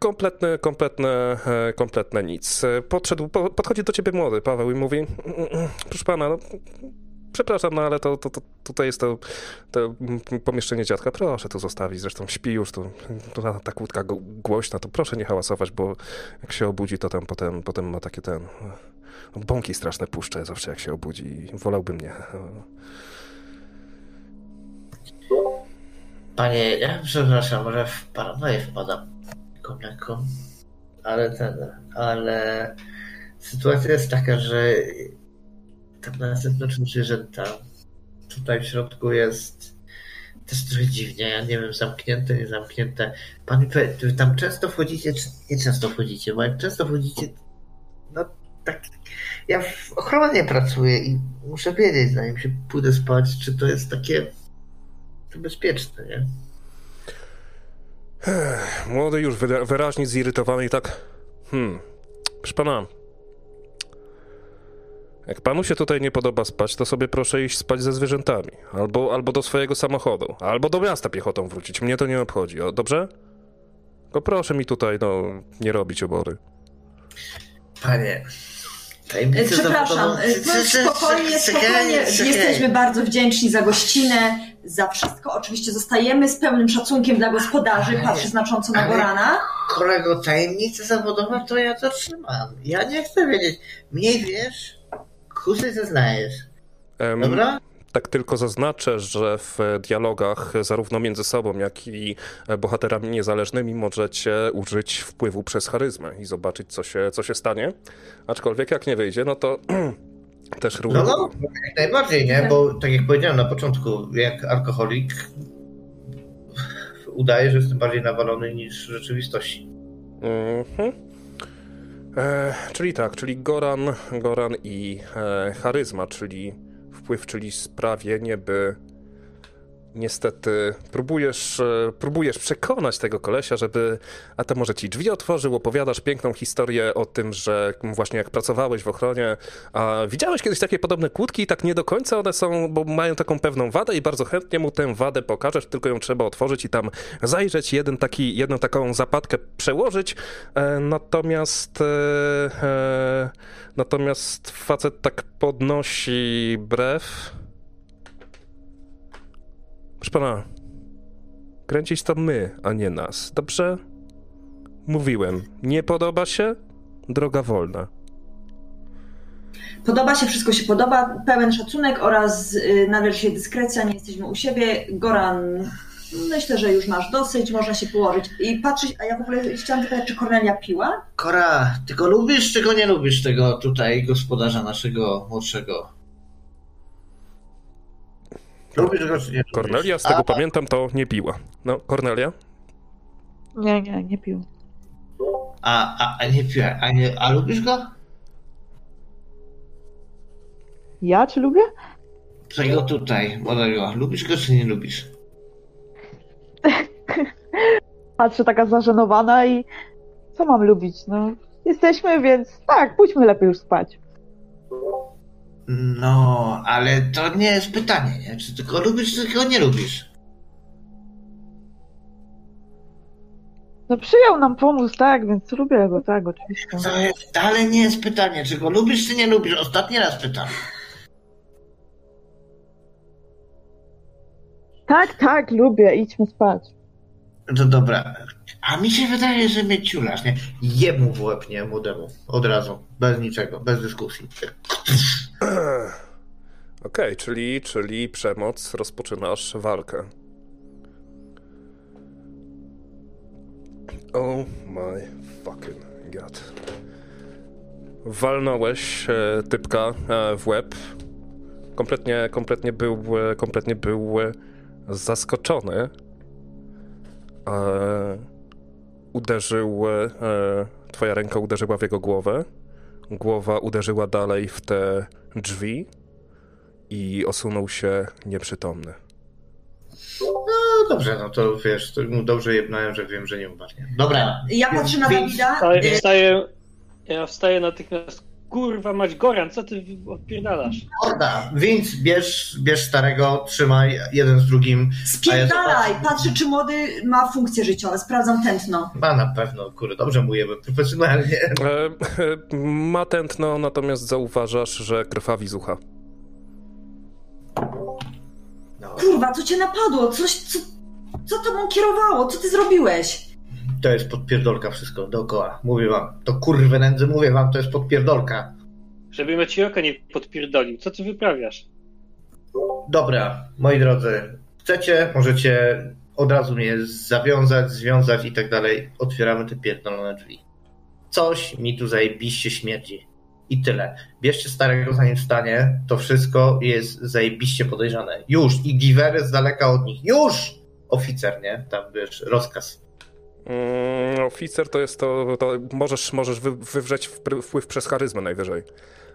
kompletne, kompletne, e, kompletne nic. E, Podszedł, po, podchodzi do ciebie młody Paweł i mówi, "Mm, mm, proszę pana, no, przepraszam, no ale to, to, to tutaj jest to, to pomieszczenie dziadka, proszę to zostawić, zresztą śpi już, to, to ta- kłódka głośna, to proszę nie hałasować, bo jak się obudzi, to tam potem, potem ma takie ten... no, Bąki straszne puszczę zawsze jak się obudzi i wolałbym nie. Panie, ja przepraszam, może w paranoję wpadam lekko, ale ten, ale sytuacja jest taka, że tam na zewnątrz zwierzęta, tutaj w środku jest też trochę dziwnie, ja nie wiem, zamknięte, nie zamknięte. Wy tam często wchodzicie, czy nie często wchodzicie? Bo jak często wchodzicie, no tak, ja w ochronie pracuję i muszę wiedzieć, zanim się pójdę spać, czy to jest takie to bezpieczne, nie? Młody już wyra- wyraźnie zirytowany i tak. Hmm. Proszę pana. Jak panu się tutaj nie podoba spać, to sobie proszę iść spać ze zwierzętami. Albo, albo do swojego samochodu. Albo do miasta piechotą wrócić. Mnie to nie obchodzi. O, dobrze? Tylko proszę mi tutaj, no, nie robić obory. Panie, E, tajemnicę Przepraszam, zawodową- e, no, spokojnie, spokojnie. Jesteśmy bardzo wdzięczni za gościnę, za wszystko. Oczywiście zostajemy z pełnym szacunkiem dla gospodarzy, patrzy znacząco na Gorana. Kolego, tajemnica zawodowa to ja to trzymam. Ja nie chcę wiedzieć. Mniej wiesz, kusy zeznajesz. Em, Dobra? Tak tylko zaznaczę, że w dialogach zarówno między sobą, jak i bohaterami niezależnymi możecie użyć wpływu przez charyzmę i zobaczyć, co się, co się stanie. Aczkolwiek jak nie wyjdzie, no to też. No, no, jak najbardziej, nie? Bo tak jak powiedziałem na początku, jak alkoholik udaje, że jestem bardziej nawalony niż w rzeczywistości. Mhm. E, czyli tak, czyli Goran, Goran i e, charyzma, czyli wpływ, czyli sprawienie, by niestety próbujesz, e, próbujesz przekonać tego kolesia, żeby, a to może ci drzwi otworzył, opowiadasz piękną historię o tym, że właśnie jak pracowałeś w ochronie, a widziałeś kiedyś takie podobne kłódki i tak nie do końca one są, bo mają taką pewną wadę i bardzo chętnie mu tę wadę pokażesz, tylko ją trzeba otworzyć i tam zajrzeć, jeden taki, jedną taką zapadkę przełożyć, e, natomiast e, natomiast facet tak podnosi brew. Proszę pana, kręcić to my, a nie nas, dobrze? Mówiłem, nie podoba się? Droga wolna. Podoba się, wszystko się podoba, pełen szacunek oraz y, należy się dyskrecja, nie jesteśmy u siebie. Goran, myślę, że już masz dosyć, można się położyć i patrzeć, a ja w ogóle chciałam zapytać, czy Kornelia piła? Kora, ty go lubisz, czy go nie lubisz, tego tutaj gospodarza naszego młodszego? Lubisz go, czy nie lubisz? Kornelia, z tego A, pamiętam, to nie piła. No, Kornelia? Nie, nie, nie pił. A, a, a nie piła, a, nie, a lubisz go? Ja czy lubię? Tego tutaj, młodego. Lubisz go, czy nie lubisz? Patrzę taka zażenowana i co mam lubić? No, jesteśmy, więc tak, pójdźmy lepiej już spać. No, ale to nie jest pytanie, nie? Czy ty go lubisz, czy go nie lubisz? No przyjął nam pomóc, tak, więc lubię go, tak, oczywiście. To jest, dalej nie jest pytanie, czy go lubisz, czy nie lubisz. Ostatni raz pytam. Tak, tak, lubię, idźmy spać. No dobra. A mi się wydaje, że mnie ciulasz, nie? Jemu w łeb, nie? Młodemu. Od razu. Bez niczego. Bez dyskusji. Okej, czyli, czyli przemoc, rozpoczynasz walkę. Oh my fucking god. Walnąłeś e, typka e, w łeb. Kompletnie, kompletnie był, e, kompletnie był e, zaskoczony. E, uderzył, e, twoja ręka uderzyła w jego głowę. Głowa uderzyła dalej w te drzwi i osunął się nieprzytomny. No dobrze, no to wiesz, to mu dobrze jebnąłem, że wiem, że nie umarnie. Dobra. Ja patrzę na Dawida. Nie. wstaję, ja wstaję natychmiast. Kurwa mać Goran, co ty odpierdalasz? Morda, więc bierz, bierz starego, trzymaj jeden z drugim. Spierdalaj! Ja Patrzę, czy młody ma funkcje życiowe. Sprawdzam tętno. Ma na pewno, kurde, dobrze jebę, profesjonalnie. E, e, ma tętno, natomiast zauważasz, że krwawi z ucha. No, Kurwa, co cię napadło? Coś, co, co tobą kierowało? Co ty zrobiłeś? To jest podpierdolka wszystko dookoła. Mówię wam, to kurwe nędzy, mówię wam, to jest podpierdolka. Żeby ci oka nie podpierdolił. Co ty wyprawiasz? Dobra, moi drodzy, chcecie, możecie od razu mnie zawiązać, związać i tak dalej. Otwieramy te pierdolone drzwi. Coś mi tu zajebiście śmierdzi. I tyle. Bierzcie starego zanim wstanie, to wszystko jest zajebiście podejrzane. Już! I giwery z daleka od nich. Już! Oficer, nie? Tam wiesz, rozkaz. Mm, oficer to jest to, to możesz, możesz wy, wywrzeć wpływ przez charyzmę najwyżej.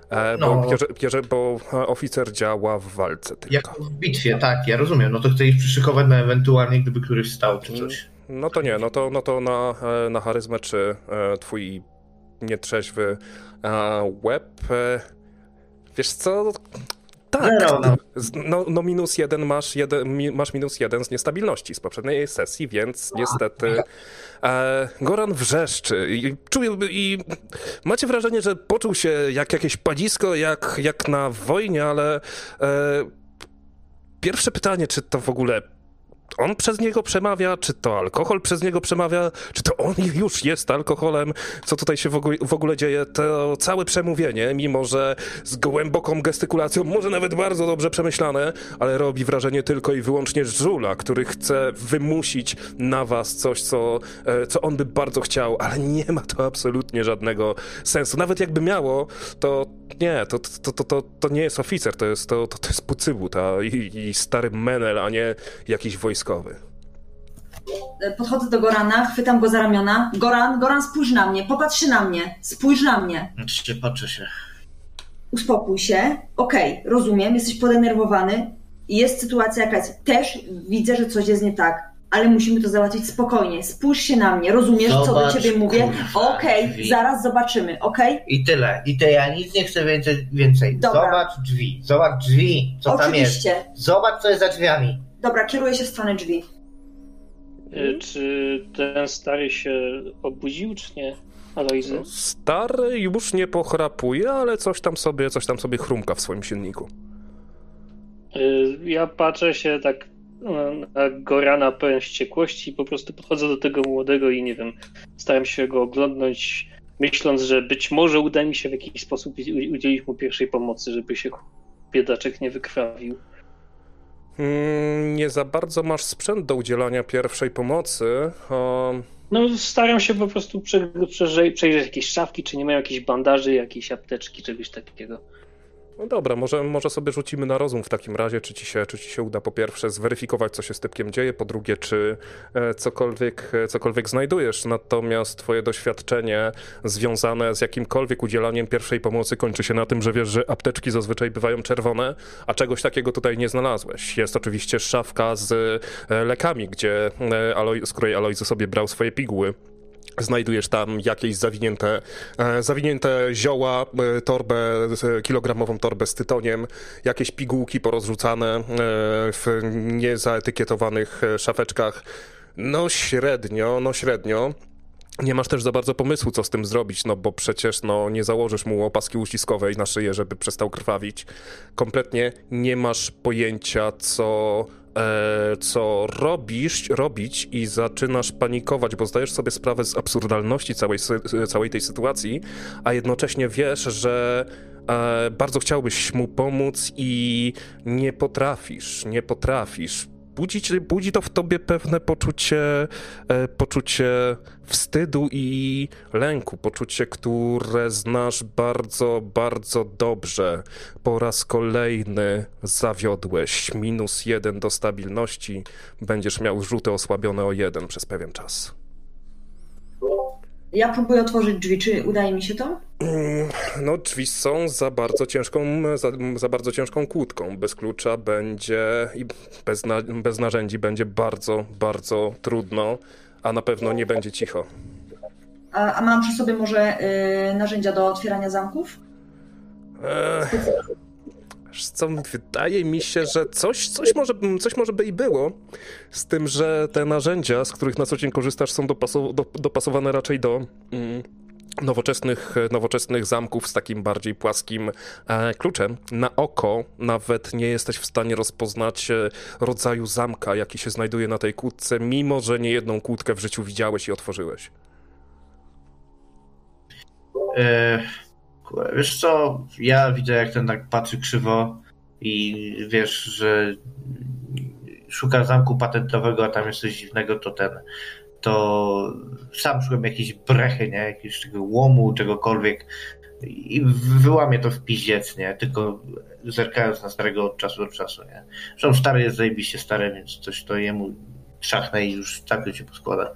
E, bo, No. jeżeli, jeżeli, bo oficer działa w walce tylko. Jak w bitwie, tak, ja rozumiem. No to chcę ich przyszykować na ewentualnie, gdyby któryś wstał czy coś. No to nie, no to, no to na, e, na charyzmę czy e, twój nietrzeźwy łeb. Wiesz co? Tak. Zero, no. No, no minus jeden masz, jeden mi, masz minus jeden z niestabilności z poprzedniej sesji, więc niestety e, Goran wrzeszczy i czuję i macie wrażenie, że poczuł się jak jakieś palisko, jak, jak na wojnie, ale e, pierwsze pytanie, czy to w ogóle on przez niego przemawia, czy to alkohol przez niego przemawia, czy to on już jest alkoholem, co tutaj się w ogóle, w ogóle dzieje, to całe przemówienie, mimo że z głęboką gestykulacją, może nawet bardzo dobrze przemyślane, ale robi wrażenie tylko i wyłącznie żula, który chce wymusić na was coś, co, e, co on by bardzo chciał, ale nie ma to absolutnie żadnego sensu. Nawet jakby miało, to nie, to, to, to, to, to nie jest oficer, to jest, to, to, to jest pucybut a, i, i stary menel, a nie jakiś wojskowy. E, Podchodzę do Gorana, chwytam go za ramiona. Goran, Goran, spójrz na mnie, popatrz się na mnie, spójrz na mnie. Patrzcie, patrzę się. Uspokój się. Okej, rozumiem, jesteś podenerwowany. Jest sytuacja jakaś. Też widzę, że coś jest nie tak, ale musimy to załatwić spokojnie. Spójrz się na mnie, rozumiesz, co Zobacz, do ciebie mówię? Okej, drzwi. zaraz zobaczymy, okej? I tyle. I to ja nic nie chcę więcej. więcej. Zobacz drzwi. Zobacz drzwi. Co tam jest. Oczywiście. Zobacz, co jest za drzwiami. Dobra, kieruję się w stronę drzwi. Y, Czy ten stary się obudził, czy nie? Alojzy? Stary już nie pochrapuje, ale coś tam sobie, coś tam sobie chrumka w swoim silniku. Y, Ja patrzę się tak no, na Gorana pełen wściekłości i po prostu podchodzę do tego młodego i nie wiem, staram się go oglądnąć, myśląc, że być może uda mi się w jakiś sposób udzielić mu pierwszej pomocy, żeby się biedaczek nie wykrwawił. Mm, Nie za bardzo masz sprzęt do udzielania pierwszej pomocy. No, staram się po prostu prze, przeże- przejrzeć jakieś szafki, czy nie mają jakichś bandaży, jakiejś apteczki, czegoś takiego. No dobra, może, może sobie rzucimy na rozum w takim razie, czy ci, się, czy ci się uda po pierwsze zweryfikować, co się z typkiem dzieje, po drugie, czy e, cokolwiek, e, cokolwiek znajdujesz. Natomiast twoje doświadczenie związane z jakimkolwiek udzielaniem pierwszej pomocy kończy się na tym, że wiesz, że apteczki zazwyczaj bywają czerwone, a czegoś takiego tutaj nie znalazłeś. Jest oczywiście szafka z e, lekami, gdzie, Aloj, z której Alojzy sobie brał swoje piguły. Znajdujesz tam jakieś zawinięte, e, zawinięte zioła, e, torbę, e, kilogramową torbę z tytoniem, jakieś pigułki porozrzucane w niezaetykietowanych szafeczkach. No średnio, no średnio. Nie masz też za bardzo pomysłu, co z tym zrobić, no bo przecież no, nie założysz mu opaski uściskowej na szyję, żeby przestał krwawić. Kompletnie nie masz pojęcia, co, co robisz, robić i zaczynasz panikować, bo zdajesz sobie sprawę z absurdalności całej, całej tej sytuacji, a jednocześnie wiesz, że e, bardzo chciałbyś mu pomóc i nie potrafisz, nie potrafisz. budzi, budzi to w tobie pewne poczucie, e, poczucie wstydu i lęku, poczucie, które znasz bardzo, bardzo dobrze. Po raz kolejny zawiodłeś. Minus jeden do stabilności. Będziesz miał rzuty osłabione o jeden przez pewien czas. Ja próbuję otworzyć drzwi, czy udaje mi się to? Mm, No, drzwi są za bardzo ciężką, za, za bardzo ciężką kłódką. Bez klucza będzie i bez, na, bez narzędzi będzie bardzo, bardzo trudno, a na pewno nie będzie cicho. A, a mam przy sobie może y, narzędzia do otwierania zamków? Eee, co, wydaje mi się, że coś, coś, może, coś może by i było, z tym, że te narzędzia, z których na co dzień korzystasz, są do, dopasowane raczej do mm, nowoczesnych, nowoczesnych zamków z takim bardziej płaskim e, kluczem. Na oko nawet nie jesteś w stanie rozpoznać e, rodzaju zamka, jaki się znajduje na tej kłódce, mimo że nie jedną kłódkę w życiu widziałeś i otworzyłeś. E, wiesz co, ja widzę jak ten tak patrzy krzywo i wiesz, że szuka zamku patentowego, a tam jest coś dziwnego, to ten, to sam szukam jakiejś brechy, nie, jakiegoś tego łomu, czegokolwiek i wyłamię to w piździec, nie, tylko zerkając na starego od czasu do czasu, nie. Zresztą stary jest zajebiście stary, więc coś to jemu trzachnę i już całkowicie poskłada.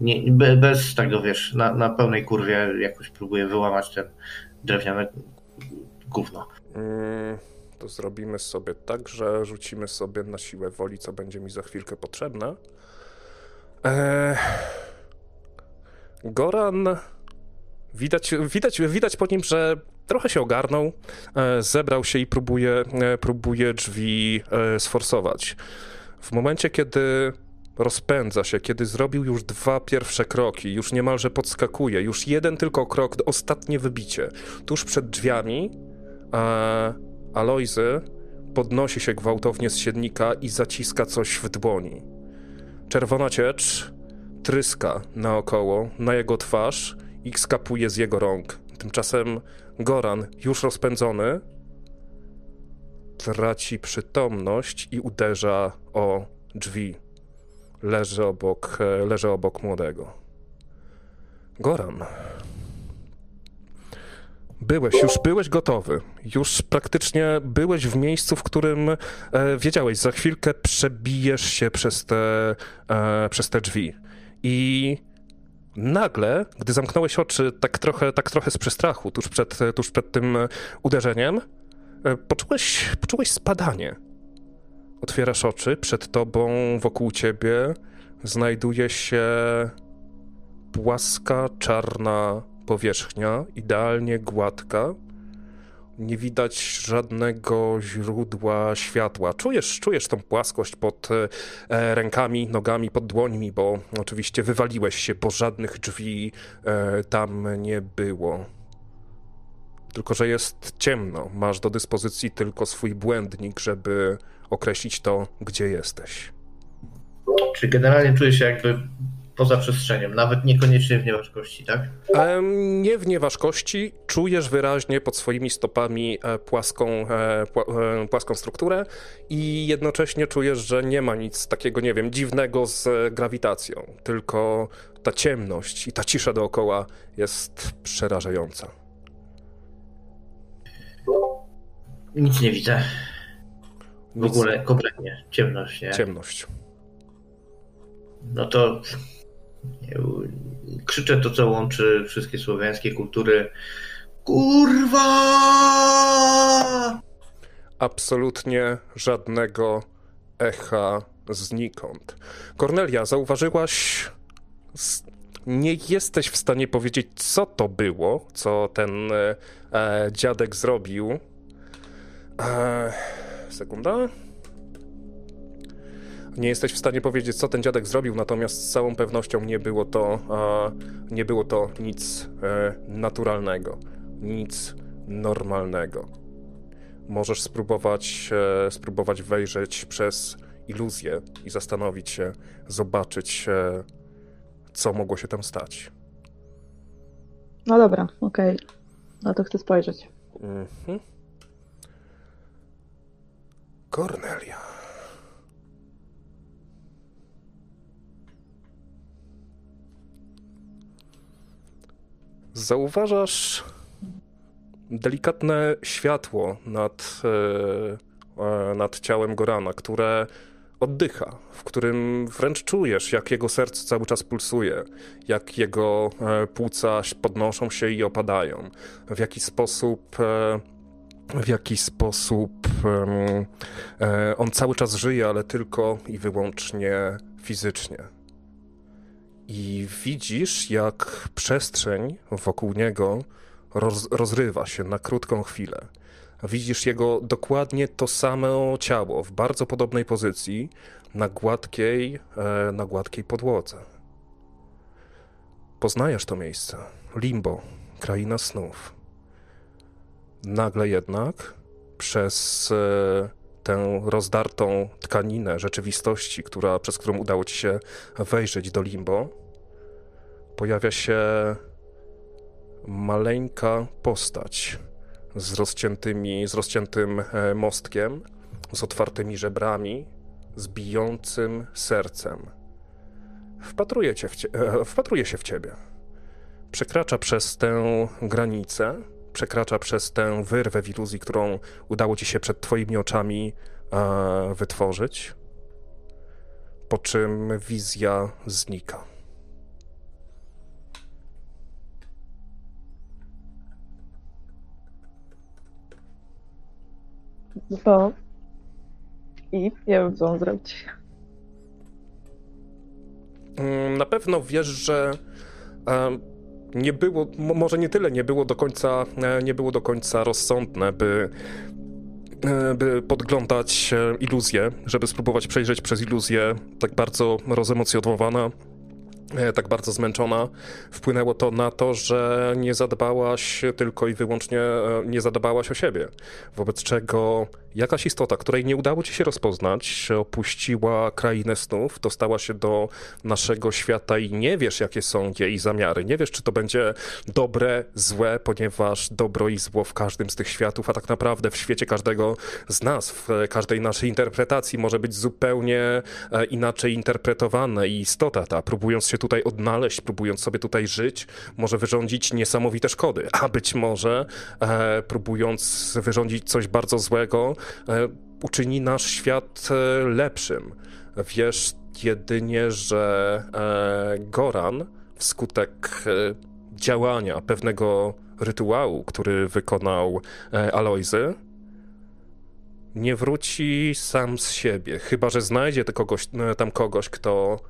Nie, be- bez tego, wiesz, na, na pełnej kurwie jakoś próbuję wyłamać ten drewniane gówno. Mm, to zrobimy sobie tak, że rzucimy sobie na siłę woli, co będzie mi za chwilkę potrzebne. Eee, Goran, widać, widać, widać po nim, że trochę się ogarnął, e, zebrał się i próbuje, e, próbuje drzwi e, sforsować. W momencie, kiedy rozpędza się, kiedy zrobił już dwa pierwsze kroki, już niemalże podskakuje, już jeden tylko krok, ostatnie wybicie, tuż przed drzwiami, a Alojzy podnosi się gwałtownie z siednika i zaciska coś w dłoni. Czerwona ciecz tryska naokoło, na jego twarz i skapuje z jego rąk. Tymczasem Goran, już rozpędzony, traci przytomność i uderza o drzwi. Leży obok, e, leży obok młodego. Goran, Byłeś, już byłeś gotowy. Już praktycznie byłeś w miejscu, w którym e, wiedziałeś, za chwilkę przebijesz się przez te, e, przez te drzwi. I nagle, gdy zamknąłeś oczy tak trochę, tak trochę z przestrachu, tuż przed, tuż przed tym uderzeniem, e, poczułeś, poczułeś spadanie. Otwierasz oczy, przed tobą, wokół ciebie znajduje się płaska, czarna powierzchnia, idealnie gładka. Nie widać żadnego źródła światła. Czujesz, czujesz tą płaskość pod e, rękami, nogami, pod dłońmi, bo oczywiście wywaliłeś się, bo żadnych drzwi e, tam nie było. Tylko, że jest ciemno. Masz do dyspozycji tylko swój błędnik, żeby określić to, gdzie jesteś. Czy generalnie czuję się jakby poza przestrzeniem, nawet niekoniecznie w nieważkości, tak? Nie w nieważkości, czujesz wyraźnie pod swoimi stopami e, płaską, e, e, płaską strukturę i jednocześnie czujesz, że nie ma nic takiego, nie wiem, dziwnego z grawitacją, tylko ta ciemność i ta cisza dookoła jest przerażająca. Nic nie widzę. W Nic- ogóle kompletnie. Ciemność, nie? Ciemność. No to krzyczę to, co łączy wszystkie słowiańskie kultury. Kurwa! absolutnie żadnego echa znikąd. Kornelia, zauważyłaś. Nie jesteś w stanie powiedzieć, co to było, co ten e, dziadek zrobił. E, sekunda. Nie jesteś w stanie powiedzieć, co ten dziadek zrobił, natomiast z całą pewnością nie było to, e, nie było to nic e, naturalnego, nic normalnego możesz spróbować, e, spróbować wejrzeć przez iluzję i zastanowić się, zobaczyć, e, co mogło się tam stać. No dobra, okej. No to chcę spojrzeć. Mhm. Kornelia. Zauważasz delikatne światło nad, e, e, nad ciałem Gorana, które oddycha, w którym wręcz czujesz, jak jego serce cały czas pulsuje, jak jego e, płuca podnoszą się i opadają, w jaki sposób w jaki sposób on cały czas żyje, ale tylko i wyłącznie fizycznie. I widzisz, jak przestrzeń wokół niego roz, rozrywa się na krótką chwilę. Widzisz jego dokładnie to samo ciało w bardzo podobnej pozycji na gładkiej, e, na gładkiej podłodze. Poznajesz to miejsce. Limbo, kraina snów. Nagle jednak przez e, tę rozdartą tkaninę rzeczywistości, która, przez którą udało ci się wejrzeć do limbo, pojawia się maleńka postać z, rozciętymi, z rozciętym e, mostkiem, z otwartymi żebrami, z bijącym sercem. Wpatruje, cię w cie, e, wpatruje się w ciebie. Przekracza przez tę granicę, przekracza przez tę wyrwę w iluzji, którą udało ci się przed twoimi oczami e, wytworzyć, po czym wizja znika. No. I nie wiem, co mam zrobić. Mm, na pewno wiesz, że nie było, może nie tyle nie było do końca, e, nie było do końca rozsądne, by e, by podglądać e, iluzję, żeby spróbować przejrzeć przez iluzję tak bardzo rozemocjonowana tak bardzo zmęczona, wpłynęło to na to, że nie zadbałaś tylko i wyłącznie, e, nie zadbałaś o siebie. Wobec czego jakaś istota, której nie udało ci się rozpoznać, opuściła krainę snów, dostała się do naszego świata i nie wiesz, jakie są jej zamiary. Nie wiesz, czy to będzie dobre, złe, ponieważ dobro i zło w każdym z tych światów, a tak naprawdę w świecie każdego z nas, w każdej naszej interpretacji może być zupełnie e, inaczej interpretowane i istota ta, próbując się tutaj odnaleźć, próbując sobie tutaj żyć, może wyrządzić niesamowite szkody, a być może e, próbując wyrządzić coś bardzo złego, e, uczyni nasz świat e, lepszym. Wiesz jedynie, że e, Goran wskutek e, działania pewnego rytuału, który wykonał e, Alojzy, nie wróci sam z siebie, chyba że znajdzie kogoś, tam kogoś, kto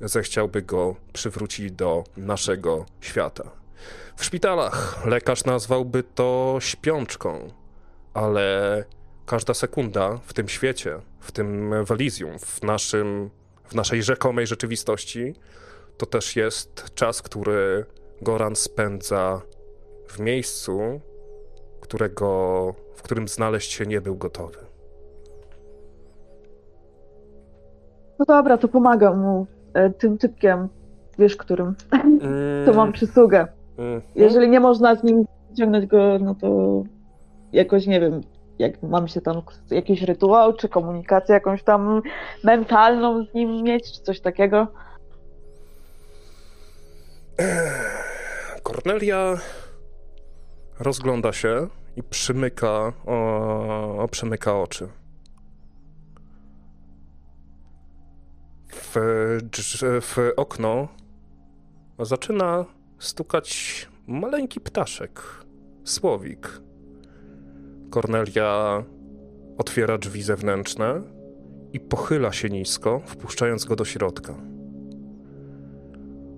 zechciałby go przywrócić do naszego świata. W szpitalach lekarz nazwałby to śpiączką, ale każda sekunda w tym świecie, w tym Elysium, w, naszym, w naszej rzekomej rzeczywistości, to też jest czas, który Goran spędza w miejscu, którego, w którym znaleźć się nie był gotowy. No dobra, to pomagam mu tym typkiem, wiesz którym, to mam przysługę. Mhm. Jeżeli nie można z nim ciągnąć go, no to jakoś nie wiem, jak mam się tam jakiś rytuał, czy komunikację jakąś tam mentalną z nim mieć, czy coś takiego. Kornelia rozgląda się i przymyka, o, przymyka oczy. W, w okno zaczyna stukać maleńki ptaszek, słowik. Kornelia otwiera drzwi zewnętrzne i pochyla się nisko, wpuszczając go do środka.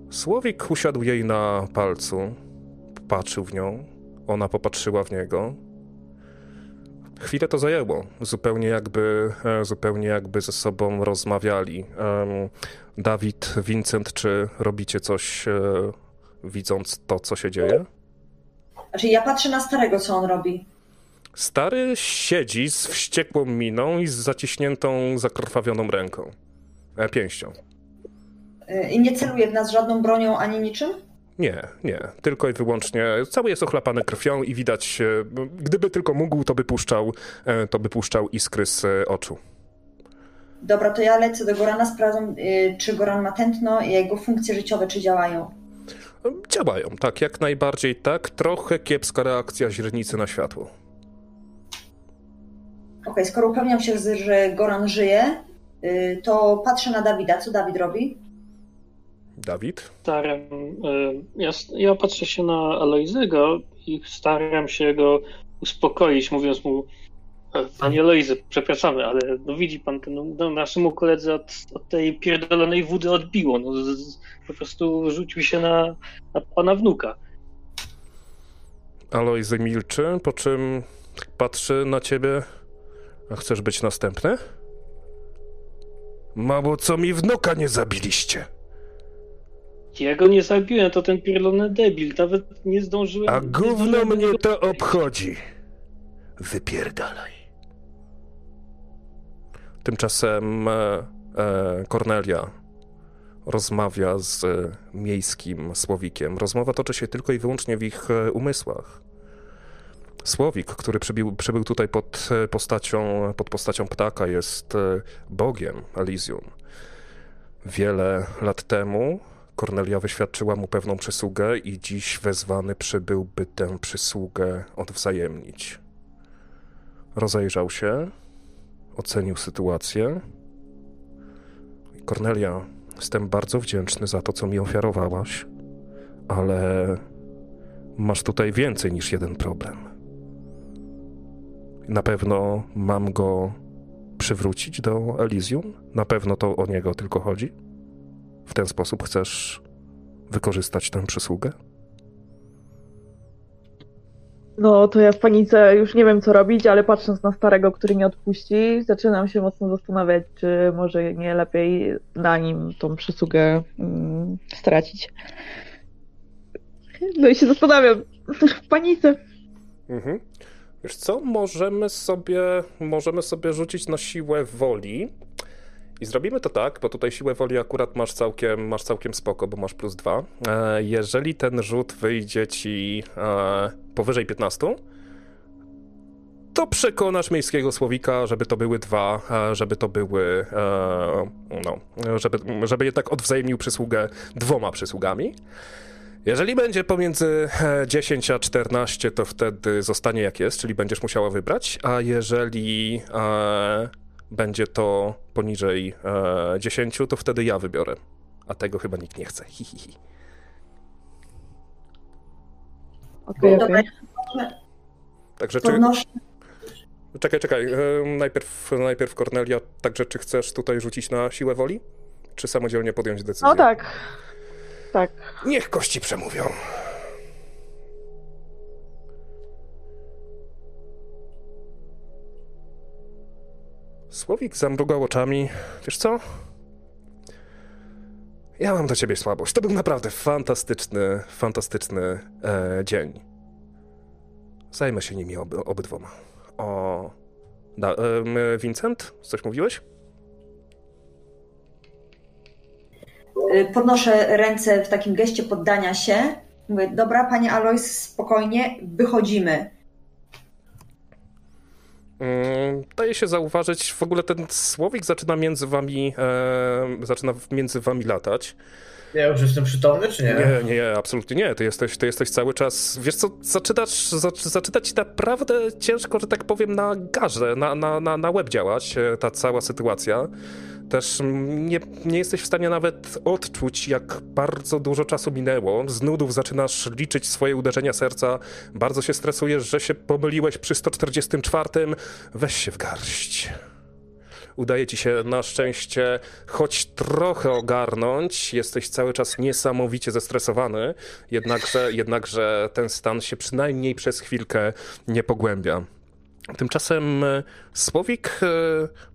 Słowik usiadł jej na palcu, patrzył w nią, ona popatrzyła w niego Chwilę to zajęło, zupełnie jakby, e, zupełnie jakby ze sobą rozmawiali. Dawid, Vincent, czy robicie coś e, widząc to, co się dzieje? Znaczy ja patrzę na starego, co on robi. Stary siedzi z wściekłą miną i z zaciśniętą, zakrwawioną ręką, e, pięścią. I nie celuje w nas żadną bronią ani niczym? Nie, nie. Tylko i wyłącznie cały jest ochlapany krwią i widać, gdyby tylko mógł, to by puszczał, e, to by puszczał iskry z e, oczu. Dobra, to ja lecę do Gorana, sprawdzam, czy Goran ma tętno i jego funkcje życiowe, czy działają. Działają, tak, jak najbardziej tak. Trochę kiepska reakcja źrenicy na światło. Okej, skoro upewniam się, że Goran żyje, y, to patrzę na Dawida. Co Dawid robi? Dawid? Staram, e, ja, ja patrzę się na Aloizego i staram się go uspokoić, mówiąc mu, e, Panie Aloizy, przepraszamy, ale no widzi pan, ten, no, naszemu koledze od, od tej pierdolonej wody odbiło. No, z, z, po prostu rzucił się na, na pana wnuka. Alojzy milczy, po czym patrzy na ciebie. A chcesz być następny? Mało co mi wnuka nie zabiliście. Ja go nie zabiłem, to ten pierdolony debil, nawet nie zdążyłem... A gówno mnie to obchodzi. Wypierdalaj. Tymczasem e, e, Kornelia rozmawia z e, miejskim Słowikiem. Rozmowa toczy się tylko i wyłącznie w ich e, umysłach. Słowik, który przybił, przybył tutaj pod postacią, pod postacią ptaka, jest bogiem Elysium. Wiele lat temu Kornelia wyświadczyła mu pewną przysługę i dziś wezwany przybył, by tę przysługę odwzajemnić. Rozejrzał się, ocenił sytuację. Kornelia, jestem bardzo wdzięczny za to, co mi ofiarowałaś, ale masz tutaj więcej niż jeden problem. Na pewno mam go przywrócić do Elysium? Na pewno to o niego tylko chodzi? W ten sposób chcesz wykorzystać tę przysługę? No to ja w panice już nie wiem co robić, ale patrząc na starego, który nie odpuści, zaczynam się mocno zastanawiać, czy może nie lepiej na nim tą przysługę mm, stracić. No i się zastanawiam w panice. Mhm. Wiesz co, możemy sobie, możemy sobie rzucić na siłę woli i zrobimy to tak, bo tutaj siłę woli akurat masz całkiem, masz całkiem spoko, bo masz plus dwa. E, jeżeli ten rzut wyjdzie ci e, powyżej 15, to przekonasz miejskiego słowika, żeby to były dwa, e, żeby to były, no, żeby, żeby jednak odwzajemnił przysługę dwoma przysługami. Jeżeli będzie pomiędzy e, 10 a 14, to wtedy zostanie jak jest, czyli będziesz musiała wybrać, a jeżeli będzie to poniżej e, 10, to wtedy ja wybiorę. A tego chyba nikt nie chce. Hi, hi, hi. Okej, Dobra, okej. Także czy, czekaj, czekaj. e, Najpierw, najpierw Kornelia, także czy chcesz tutaj rzucić na siłę woli? Czy samodzielnie podjąć decyzję? No tak. Tak. Niech kości przemówią. Słowik zamrugał oczami. Wiesz co? Ja mam do ciebie słabość. To był naprawdę fantastyczny, fantastyczny e, dzień. Zajmę się nimi oby, obydwoma. O. Da, em, Vincent, coś mówiłeś? Y, Podnoszę ręce w takim geście poddania się. Mówię, dobra, panie Alois, spokojnie, wychodzimy. Mm, Daje się zauważyć, w ogóle ten słowik zaczyna między wami, e, zaczyna między wami latać. Ja już jestem przytomny, czy nie? Nie, nie, nie, absolutnie nie. Ty jesteś, ty jesteś cały czas. Wiesz co, zaczynasz, zac- zaczyna ci naprawdę ciężko, że tak powiem, na garze, na, na, na, na łeb działać e, ta cała sytuacja. Też nie, nie jesteś w stanie nawet odczuć, jak bardzo dużo czasu minęło. Z nudów zaczynasz liczyć swoje uderzenia serca. Bardzo się stresujesz, że się pomyliłeś przy 144. Weź się w garść. Udaje ci się na szczęście choć trochę ogarnąć. Jesteś cały czas niesamowicie zestresowany, jednakże, jednakże ten stan się przynajmniej przez chwilkę nie pogłębia. Tymczasem e, Słowik e,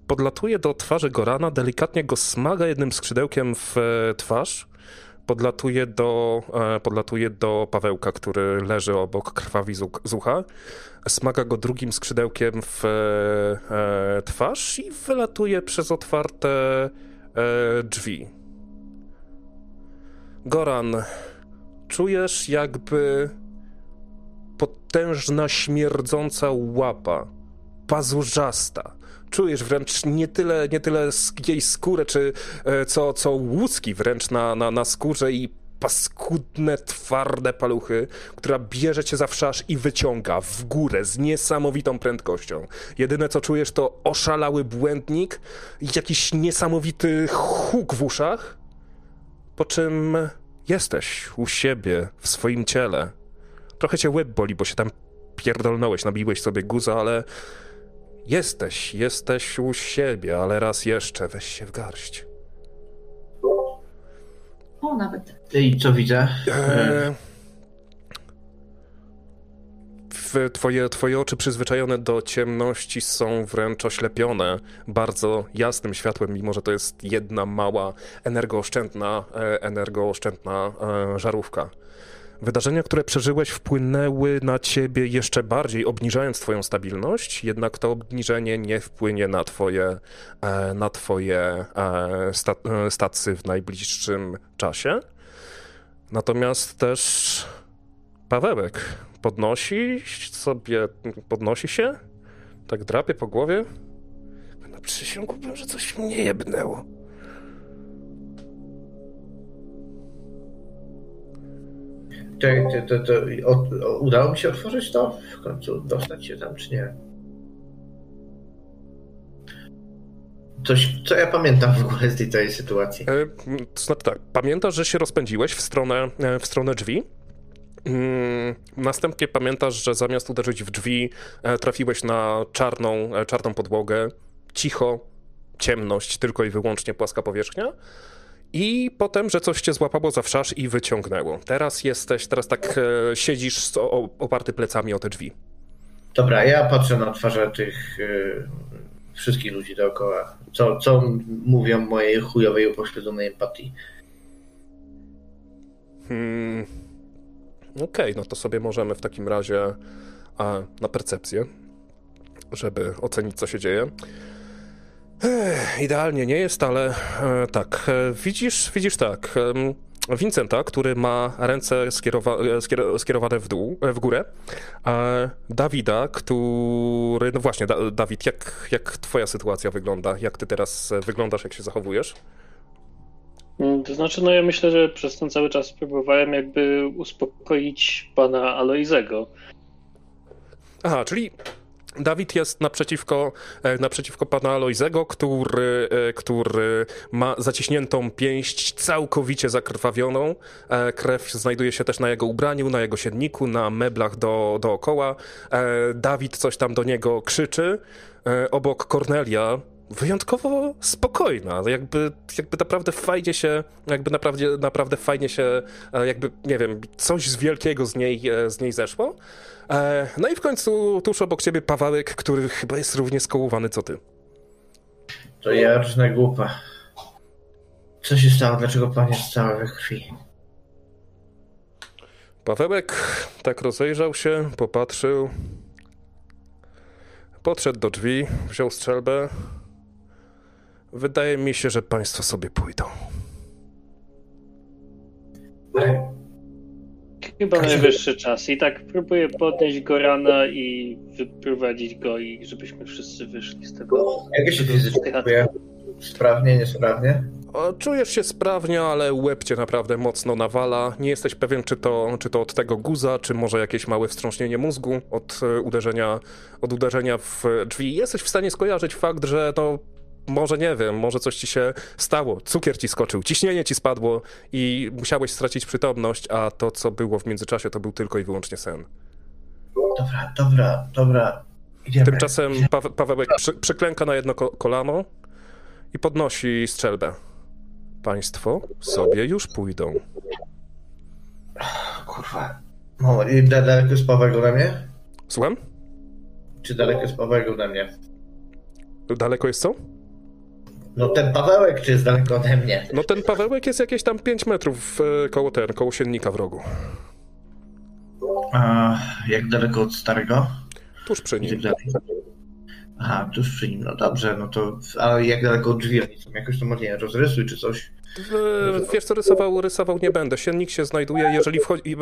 podlatuje do twarzy Gorana, delikatnie go smaga jednym skrzydełkiem w e, twarz. Podlatuje do, e, podlatuje do Pawełka, który leży obok krwawi z ucha. Smaga go drugim skrzydełkiem w e, twarz i wylatuje przez otwarte drzwi. Goran, czujesz jakby potężna, śmierdząca łapa, pazurzasta. Czujesz wręcz nie tyle, nie tyle jej skórę, czy e, co, co łuski wręcz na, na, na skórze i paskudne, twarde paluchy, która bierze cię za wszasz i wyciąga w górę z niesamowitą prędkością. Jedyne co czujesz to oszalały błędnik i jakiś niesamowity huk w uszach, po czym jesteś u siebie, w swoim ciele. Trochę cię łeb boli, bo się tam pierdolnąłeś, nabiłeś sobie guza, ale jesteś, jesteś u siebie, ale raz jeszcze weź się w garść. O, nawet. I co widzę? Eee, w- Twoje, twoje oczy przyzwyczajone do ciemności są wręcz oślepione bardzo jasnym światłem, mimo że to jest jedna mała energooszczędna, e, energooszczędna e, żarówka. Wydarzenia, które przeżyłeś, wpłynęły na ciebie jeszcze bardziej, obniżając twoją stabilność, jednak to obniżenie nie wpłynie na twoje, e, na twoje e, sta, e, stacje w najbliższym czasie. Natomiast też Pawełek podnosi sobie, podnosi się, tak drapie po głowie. No przysiągłbym, że coś mnie jebnęło. To, o, o, udało mi się otworzyć to? W końcu dostać się tam, czy nie? Coś, co ja pamiętam w ogóle z tej sytuacji? E, to znaczy tak, pamiętasz, że się rozpędziłeś w stronę, e, w stronę drzwi? Mm, Następnie pamiętasz, że zamiast uderzyć w drzwi, e, trafiłeś na czarną, e, czarną podłogę, cicho, ciemność, tylko i wyłącznie płaska powierzchnia. I potem, że coś cię złapało za wszasz i wyciągnęło. Teraz jesteś, teraz tak e, siedzisz o- oparty plecami o te drzwi. Dobra, ja patrzę na twarze tych y, wszystkich ludzi dookoła. Co, co mówią mojej chujowej, upośledzonej empatii? Hmm. Okej, no to sobie możemy w takim razie a, na percepcję, żeby ocenić, co się dzieje. Idealnie nie jest, ale e, tak, e, widzisz, widzisz tak. Vincenta, który ma ręce skierowa e, skier skierowane w dół, w górę. Dawida, który. No właśnie, da Dawid, jak, jak twoja sytuacja wygląda? Jak ty teraz wyglądasz, jak się zachowujesz? Mm, To znaczy, no ja myślę, że przez ten cały czas próbowałem jakby uspokoić pana Aloizego. Aha, czyli Dawid jest naprzeciwko, e, naprzeciwko pana Aloizego, który, e, który ma zaciśniętą pięść całkowicie zakrwawioną. E, Krew znajduje się też na jego ubraniu, na jego siedniku, na meblach do, dookoła. Dawid coś tam do niego krzyczy. Obok Kornelia wyjątkowo spokojna, jakby, jakby naprawdę fajnie się, jakby naprawdę, naprawdę fajnie się, jakby, nie wiem, coś z wielkiego z niej, z niej zeszło. E, No i w końcu tuż obok ciebie Pawełek, który chyba jest równie skołowany co ty. To ja różne głupa. Co się stało? Dlaczego pan jest cały we krwi? Pawełek tak rozejrzał się, popatrzył, podszedł do drzwi, wziął strzelbę. Wydaje mi się, że państwo sobie pójdą. Chyba Kasia- najwyższy czas. I tak próbuję podnieść go rana i wyprowadzić go i żebyśmy wszyscy wyszli z tego. jak ja się fizycznie czuję? Sprawnie, niesprawnie? O, czujesz się sprawnie, ale łeb cię naprawdę mocno nawala. Nie jesteś pewien, czy to, czy to od tego guza, czy może jakieś małe wstrząśnienie mózgu od e, uderzenia, od uderzenia w drzwi. Jesteś w stanie skojarzyć fakt, że no, może nie wiem, może coś ci się stało. Cukier ci skoczył, ciśnienie ci spadło i musiałeś stracić przytomność, a to, co było w międzyczasie, to był tylko i wyłącznie sen. Dobra, dobra, dobra. Idziemy. Tymczasem Pawe- Pawełek przy, przyklęka na jedno ko- kolano i podnosi strzelbę. Państwo sobie już pójdą. Kurwa. No, i da- daleko jest Paweł ode mnie? Słucham? Czy daleko jest Paweł ode mnie? Daleko jest co? No ten Pawełek, czy jest daleko ode mnie? No ten Pawełek jest jakieś tam 5 metrów e, koło ten, koło siennika w rogu. A jak daleko od starego? Tuż przy nim. Aha, tuż przy nim, no dobrze, no to... A jak daleko od drzwi oni są? Jakoś to może nie rozrysuj czy coś? Wiesz co, rysował, rysował nie będę. Siennik się znajduje, jeżeli wchodzi...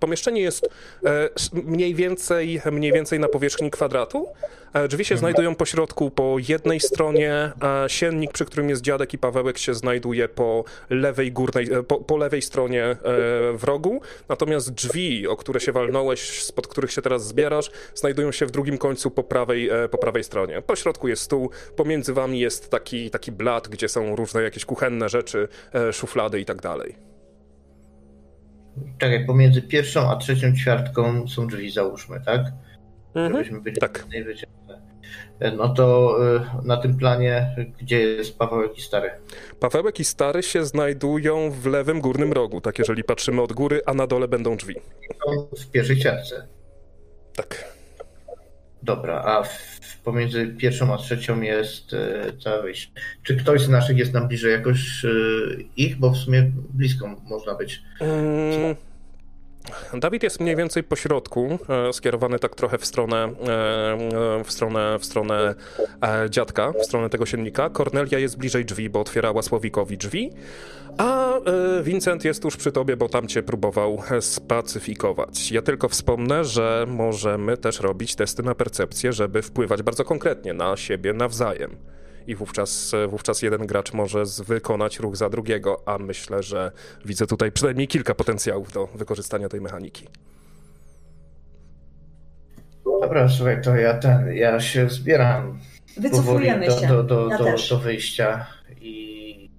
Pomieszczenie jest e, mniej więcej, mniej więcej na powierzchni kwadratu. E, Drzwi się znajdują po środku po jednej stronie, a siennik, przy którym jest dziadek i Pawełek się znajduje po lewej górnej, e, po, po lewej stronie e, w rogu. Natomiast drzwi, o które się walnąłeś, spod których się teraz zbierasz, znajdują się w drugim końcu po prawej, e, po prawej stronie. Po środku jest stół, pomiędzy wami jest taki, taki blat, gdzie są różne jakieś kuchenne rzeczy, e, szuflady i tak dalej. Czekaj, pomiędzy pierwszą a trzecią ćwiartką są drzwi, załóżmy, tak? Żebyśmy byli Tak. wycięte. No to y, na tym planie, gdzie jest Pawełek i Stary? Pawełek i Stary się znajdują w lewym górnym rogu, tak jeżeli patrzymy od góry, a na dole będą drzwi. W pierwszej ćwiartce. Tak. Dobra, a pomiędzy pierwszą a trzecią jest y, całe wyjście. Czy ktoś z naszych jest nam bliżej jakoś ich? Bo w sumie blisko można być. Mm, Dawid jest mniej więcej po środku, e, skierowany tak trochę w stronę, e, e, w stronę, w stronę dziadka, w stronę tego siennika. Kornelia jest bliżej drzwi, bo otwierała Słowikowi drzwi, a Vincent jest tuż przy tobie, bo tam cię próbował spacyfikować. Ja tylko wspomnę, że możemy też robić testy na percepcję, żeby wpływać bardzo konkretnie na siebie nawzajem. I wówczas, wówczas jeden gracz może wykonać ruch za drugiego, a myślę, że widzę tutaj przynajmniej kilka potencjałów do wykorzystania tej mechaniki. Dobra, słuchaj, to ja ten, ja się zbieram Wycofujemy powoli się. do, do, do, ja do, do wyjścia i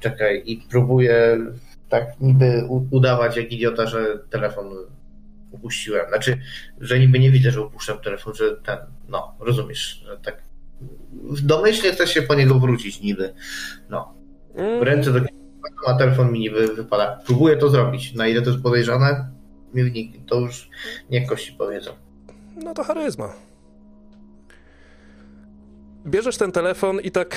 czekaj, i próbuję tak niby udawać jak idiota, że telefon upuściłem. Znaczy, że niby nie widzę, że upuszczam telefon, że ten, no, rozumiesz, że tak w domyśle chcę się po niego wrócić niby. No, ręce do a telefon mi niby wypada. Próbuję to zrobić. Na ile to jest podejrzane? To już niech kości powiedzą. No to charyzma. Bierzesz ten telefon i tak.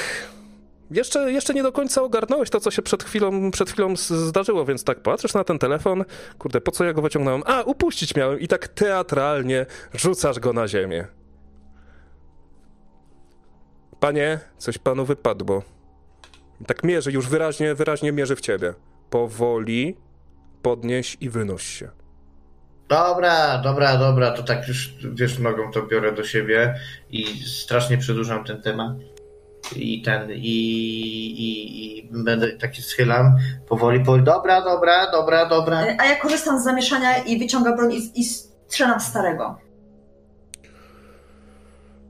Jeszcze, jeszcze nie do końca ogarnąłeś to, co się przed chwilą, przed chwilą zdarzyło, więc tak patrzysz na ten telefon. Kurde, po co ja go wyciągnąłem? A, upuścić miałem i tak teatralnie rzucasz go na ziemię. Panie, coś panu wypadło. Tak mierzy, już wyraźnie, wyraźnie mierzy w ciebie. Powoli podnieś i wynoś się. Dobra, dobra, dobra, to tak już wiesz, nogą to biorę do siebie i strasznie przedłużam ten temat. I ten, i, i, i będę taki schylam powoli, powoli. Dobra, dobra, dobra, dobra. A ja korzystam z zamieszania i wyciągam broń i, i strzelam starego.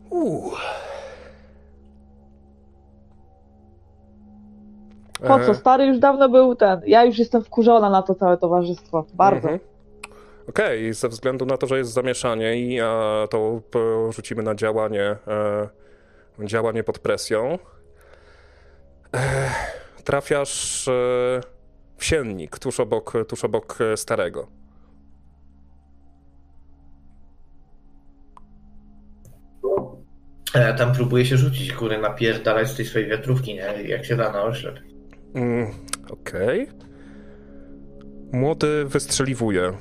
Uuu. Po co? E, Stary już dawno był ten. Ja już jestem wkurzona na to całe towarzystwo. Bardzo. Mhm. Okej, ze względu na to, że jest zamieszanie i e, to porzucimy na działanie, e, działanie pod presją. E, trafiasz e, w siennik tuż obok, tuż obok e, starego. A Ja tam próbuję się rzucić, góry napierdalać z tej swojej wiatrówki, nie? Jak się da na oślep. Mm, Okej. Młody wystrzeliwuje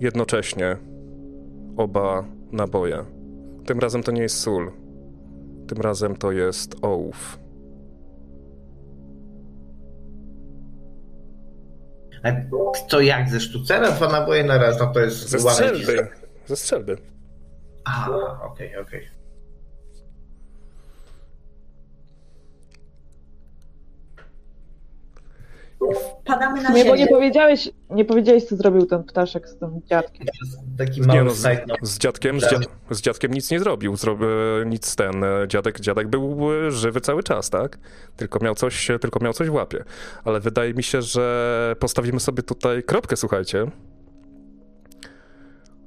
jednocześnie oba naboje. Tym razem to nie jest sól. Tym razem to jest ołów. A to jak ze sztucera? Dwa naboje na raz, no to jest Ze strzelby. Ze strzelby. A, okej, okej. Padamy na Nie, bo nie powiedziałeś, nie powiedziałeś, co zrobił ten ptaszek z tym dziadkiem. Taki Nie mały no, z, z dziadkiem, z, dziad, z dziadkiem nic nie zrobił. Zrobi, nic ten. e, Dziadek, dziadek był e, żywy cały czas, tak? Tylko miał coś, tylko miał coś w łapie. Ale wydaje mi się, że postawimy sobie tutaj kropkę, słuchajcie.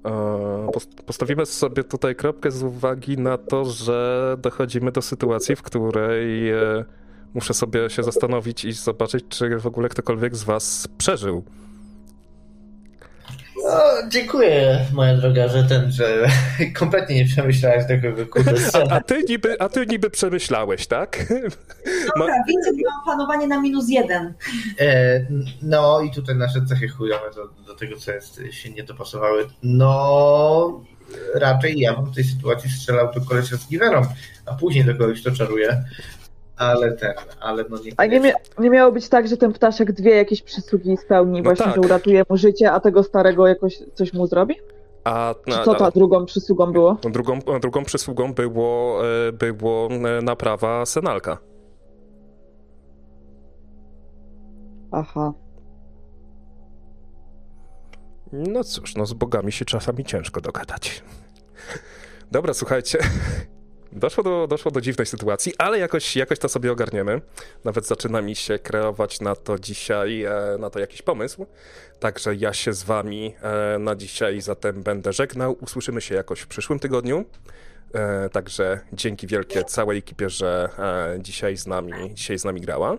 E, pos- Postawimy sobie tutaj kropkę z uwagi na to, że dochodzimy do sytuacji, w której e, muszę sobie się zastanowić i zobaczyć, czy w ogóle ktokolwiek z was przeżył. O, dziękuję, moja droga, że ten, że kompletnie nie przemyślałeś tego kurde A, a, ty niby, a ty niby przemyślałeś, tak? Dobra, widzę, że mam panowanie na minus jeden. E, no i tutaj nasze cechy chujowe do, do tego, co jest, się nie dopasowały. No, raczej ja bym w tej sytuacji strzelał do kolesia z giwerą, a później do kogoś to czaruje. Ale ten, ale no nie. A nie, mia nie miało być tak, że ten ptaszek dwie jakieś przysługi spełni, No właśnie, tak. że uratuje mu życie, a tego starego jakoś coś mu zrobi? A, a- co ta drugą przysługą było? a drugą, drugą przysługą było, e, było e, naprawa Senalka. Aha. No cóż, no z bogami się czasami ciężko dogadać. Dobra, słuchajcie. Doszło do, doszło do dziwnej sytuacji, ale jakoś, jakoś to sobie ogarniemy. Nawet zaczyna mi się kreować na to dzisiaj, e, na to jakiś pomysł. Także ja się z wami e, na dzisiaj zatem będę żegnał. Usłyszymy się jakoś w przyszłym tygodniu. E, Także dzięki wielkie całej ekipie, że dzisiaj z nami, dzisiaj z nami grała.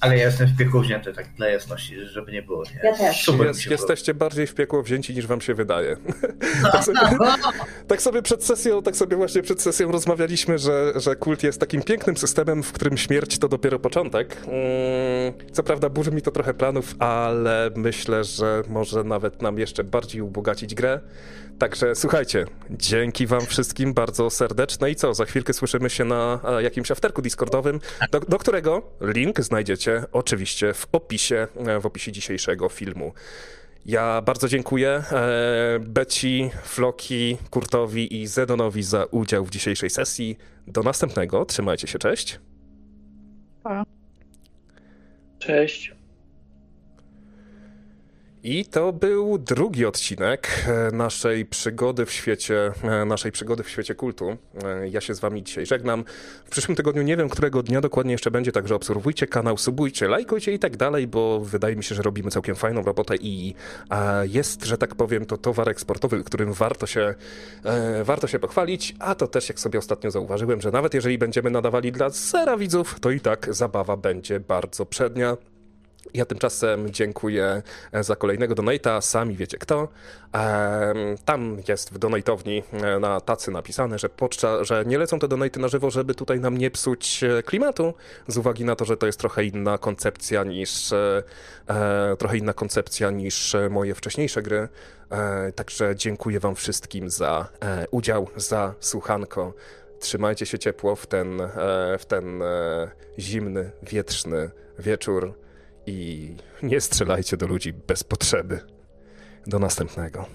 Ale ja jestem w piekło wzięty, tak dla jasności, żeby nie było. Nie? Ja też. Super Jest, się jesteście bardziej w piekło wzięci niż wam się wydaje. tak, sobie, tak sobie przed sesją, tak sobie właśnie przed sesją rozmawialiśmy, że, że kult jest takim pięknym systemem, w którym śmierć to dopiero początek. Mm, co prawda burzy mi to trochę planów, ale myślę, że może nawet nam jeszcze bardziej ubogacić grę. Także słuchajcie, dzięki wam wszystkim bardzo serdeczne i co, za chwilkę słyszymy się na e, jakimś afterku discordowym, do, do którego link znajdziecie oczywiście w opisie, e, w opisie dzisiejszego filmu. Ja bardzo dziękuję e, Beci, Floki, Kurtowi i Zedonowi za udział w dzisiejszej sesji. Do następnego, trzymajcie się, cześć. Cześć. I to był drugi odcinek e, naszej przygody w świecie, e, naszej przygody w świecie kultu. E, Ja się z wami dzisiaj żegnam. W przyszłym tygodniu nie wiem, którego dnia dokładnie jeszcze będzie, także obserwujcie kanał, subujcie, lajkujcie i tak dalej, bo wydaje mi się, że robimy całkiem fajną robotę i jest, że tak powiem, to towar eksportowy, którym warto się, warto się pochwalić, a to też, jak sobie ostatnio zauważyłem, że nawet jeżeli będziemy nadawali dla zera widzów, to i tak zabawa będzie bardzo przednia. Ja tymczasem dziękuję e, za kolejnego donata, sami wiecie kto. Em, Tam jest w donatowni e, na tacy napisane, że, podczas, że nie lecą te donaty na żywo, żeby tutaj nam nie psuć e, klimatu, z uwagi na to, że to jest trochę inna koncepcja niż e, e, trochę inna koncepcja niż e, moje wcześniejsze gry. E, Także dziękuję wam wszystkim za e, udział, za słuchanko. Trzymajcie się ciepło w ten, e, w ten e, zimny, wietrzny wieczór i nie strzelajcie do ludzi bez potrzeby. Do następnego.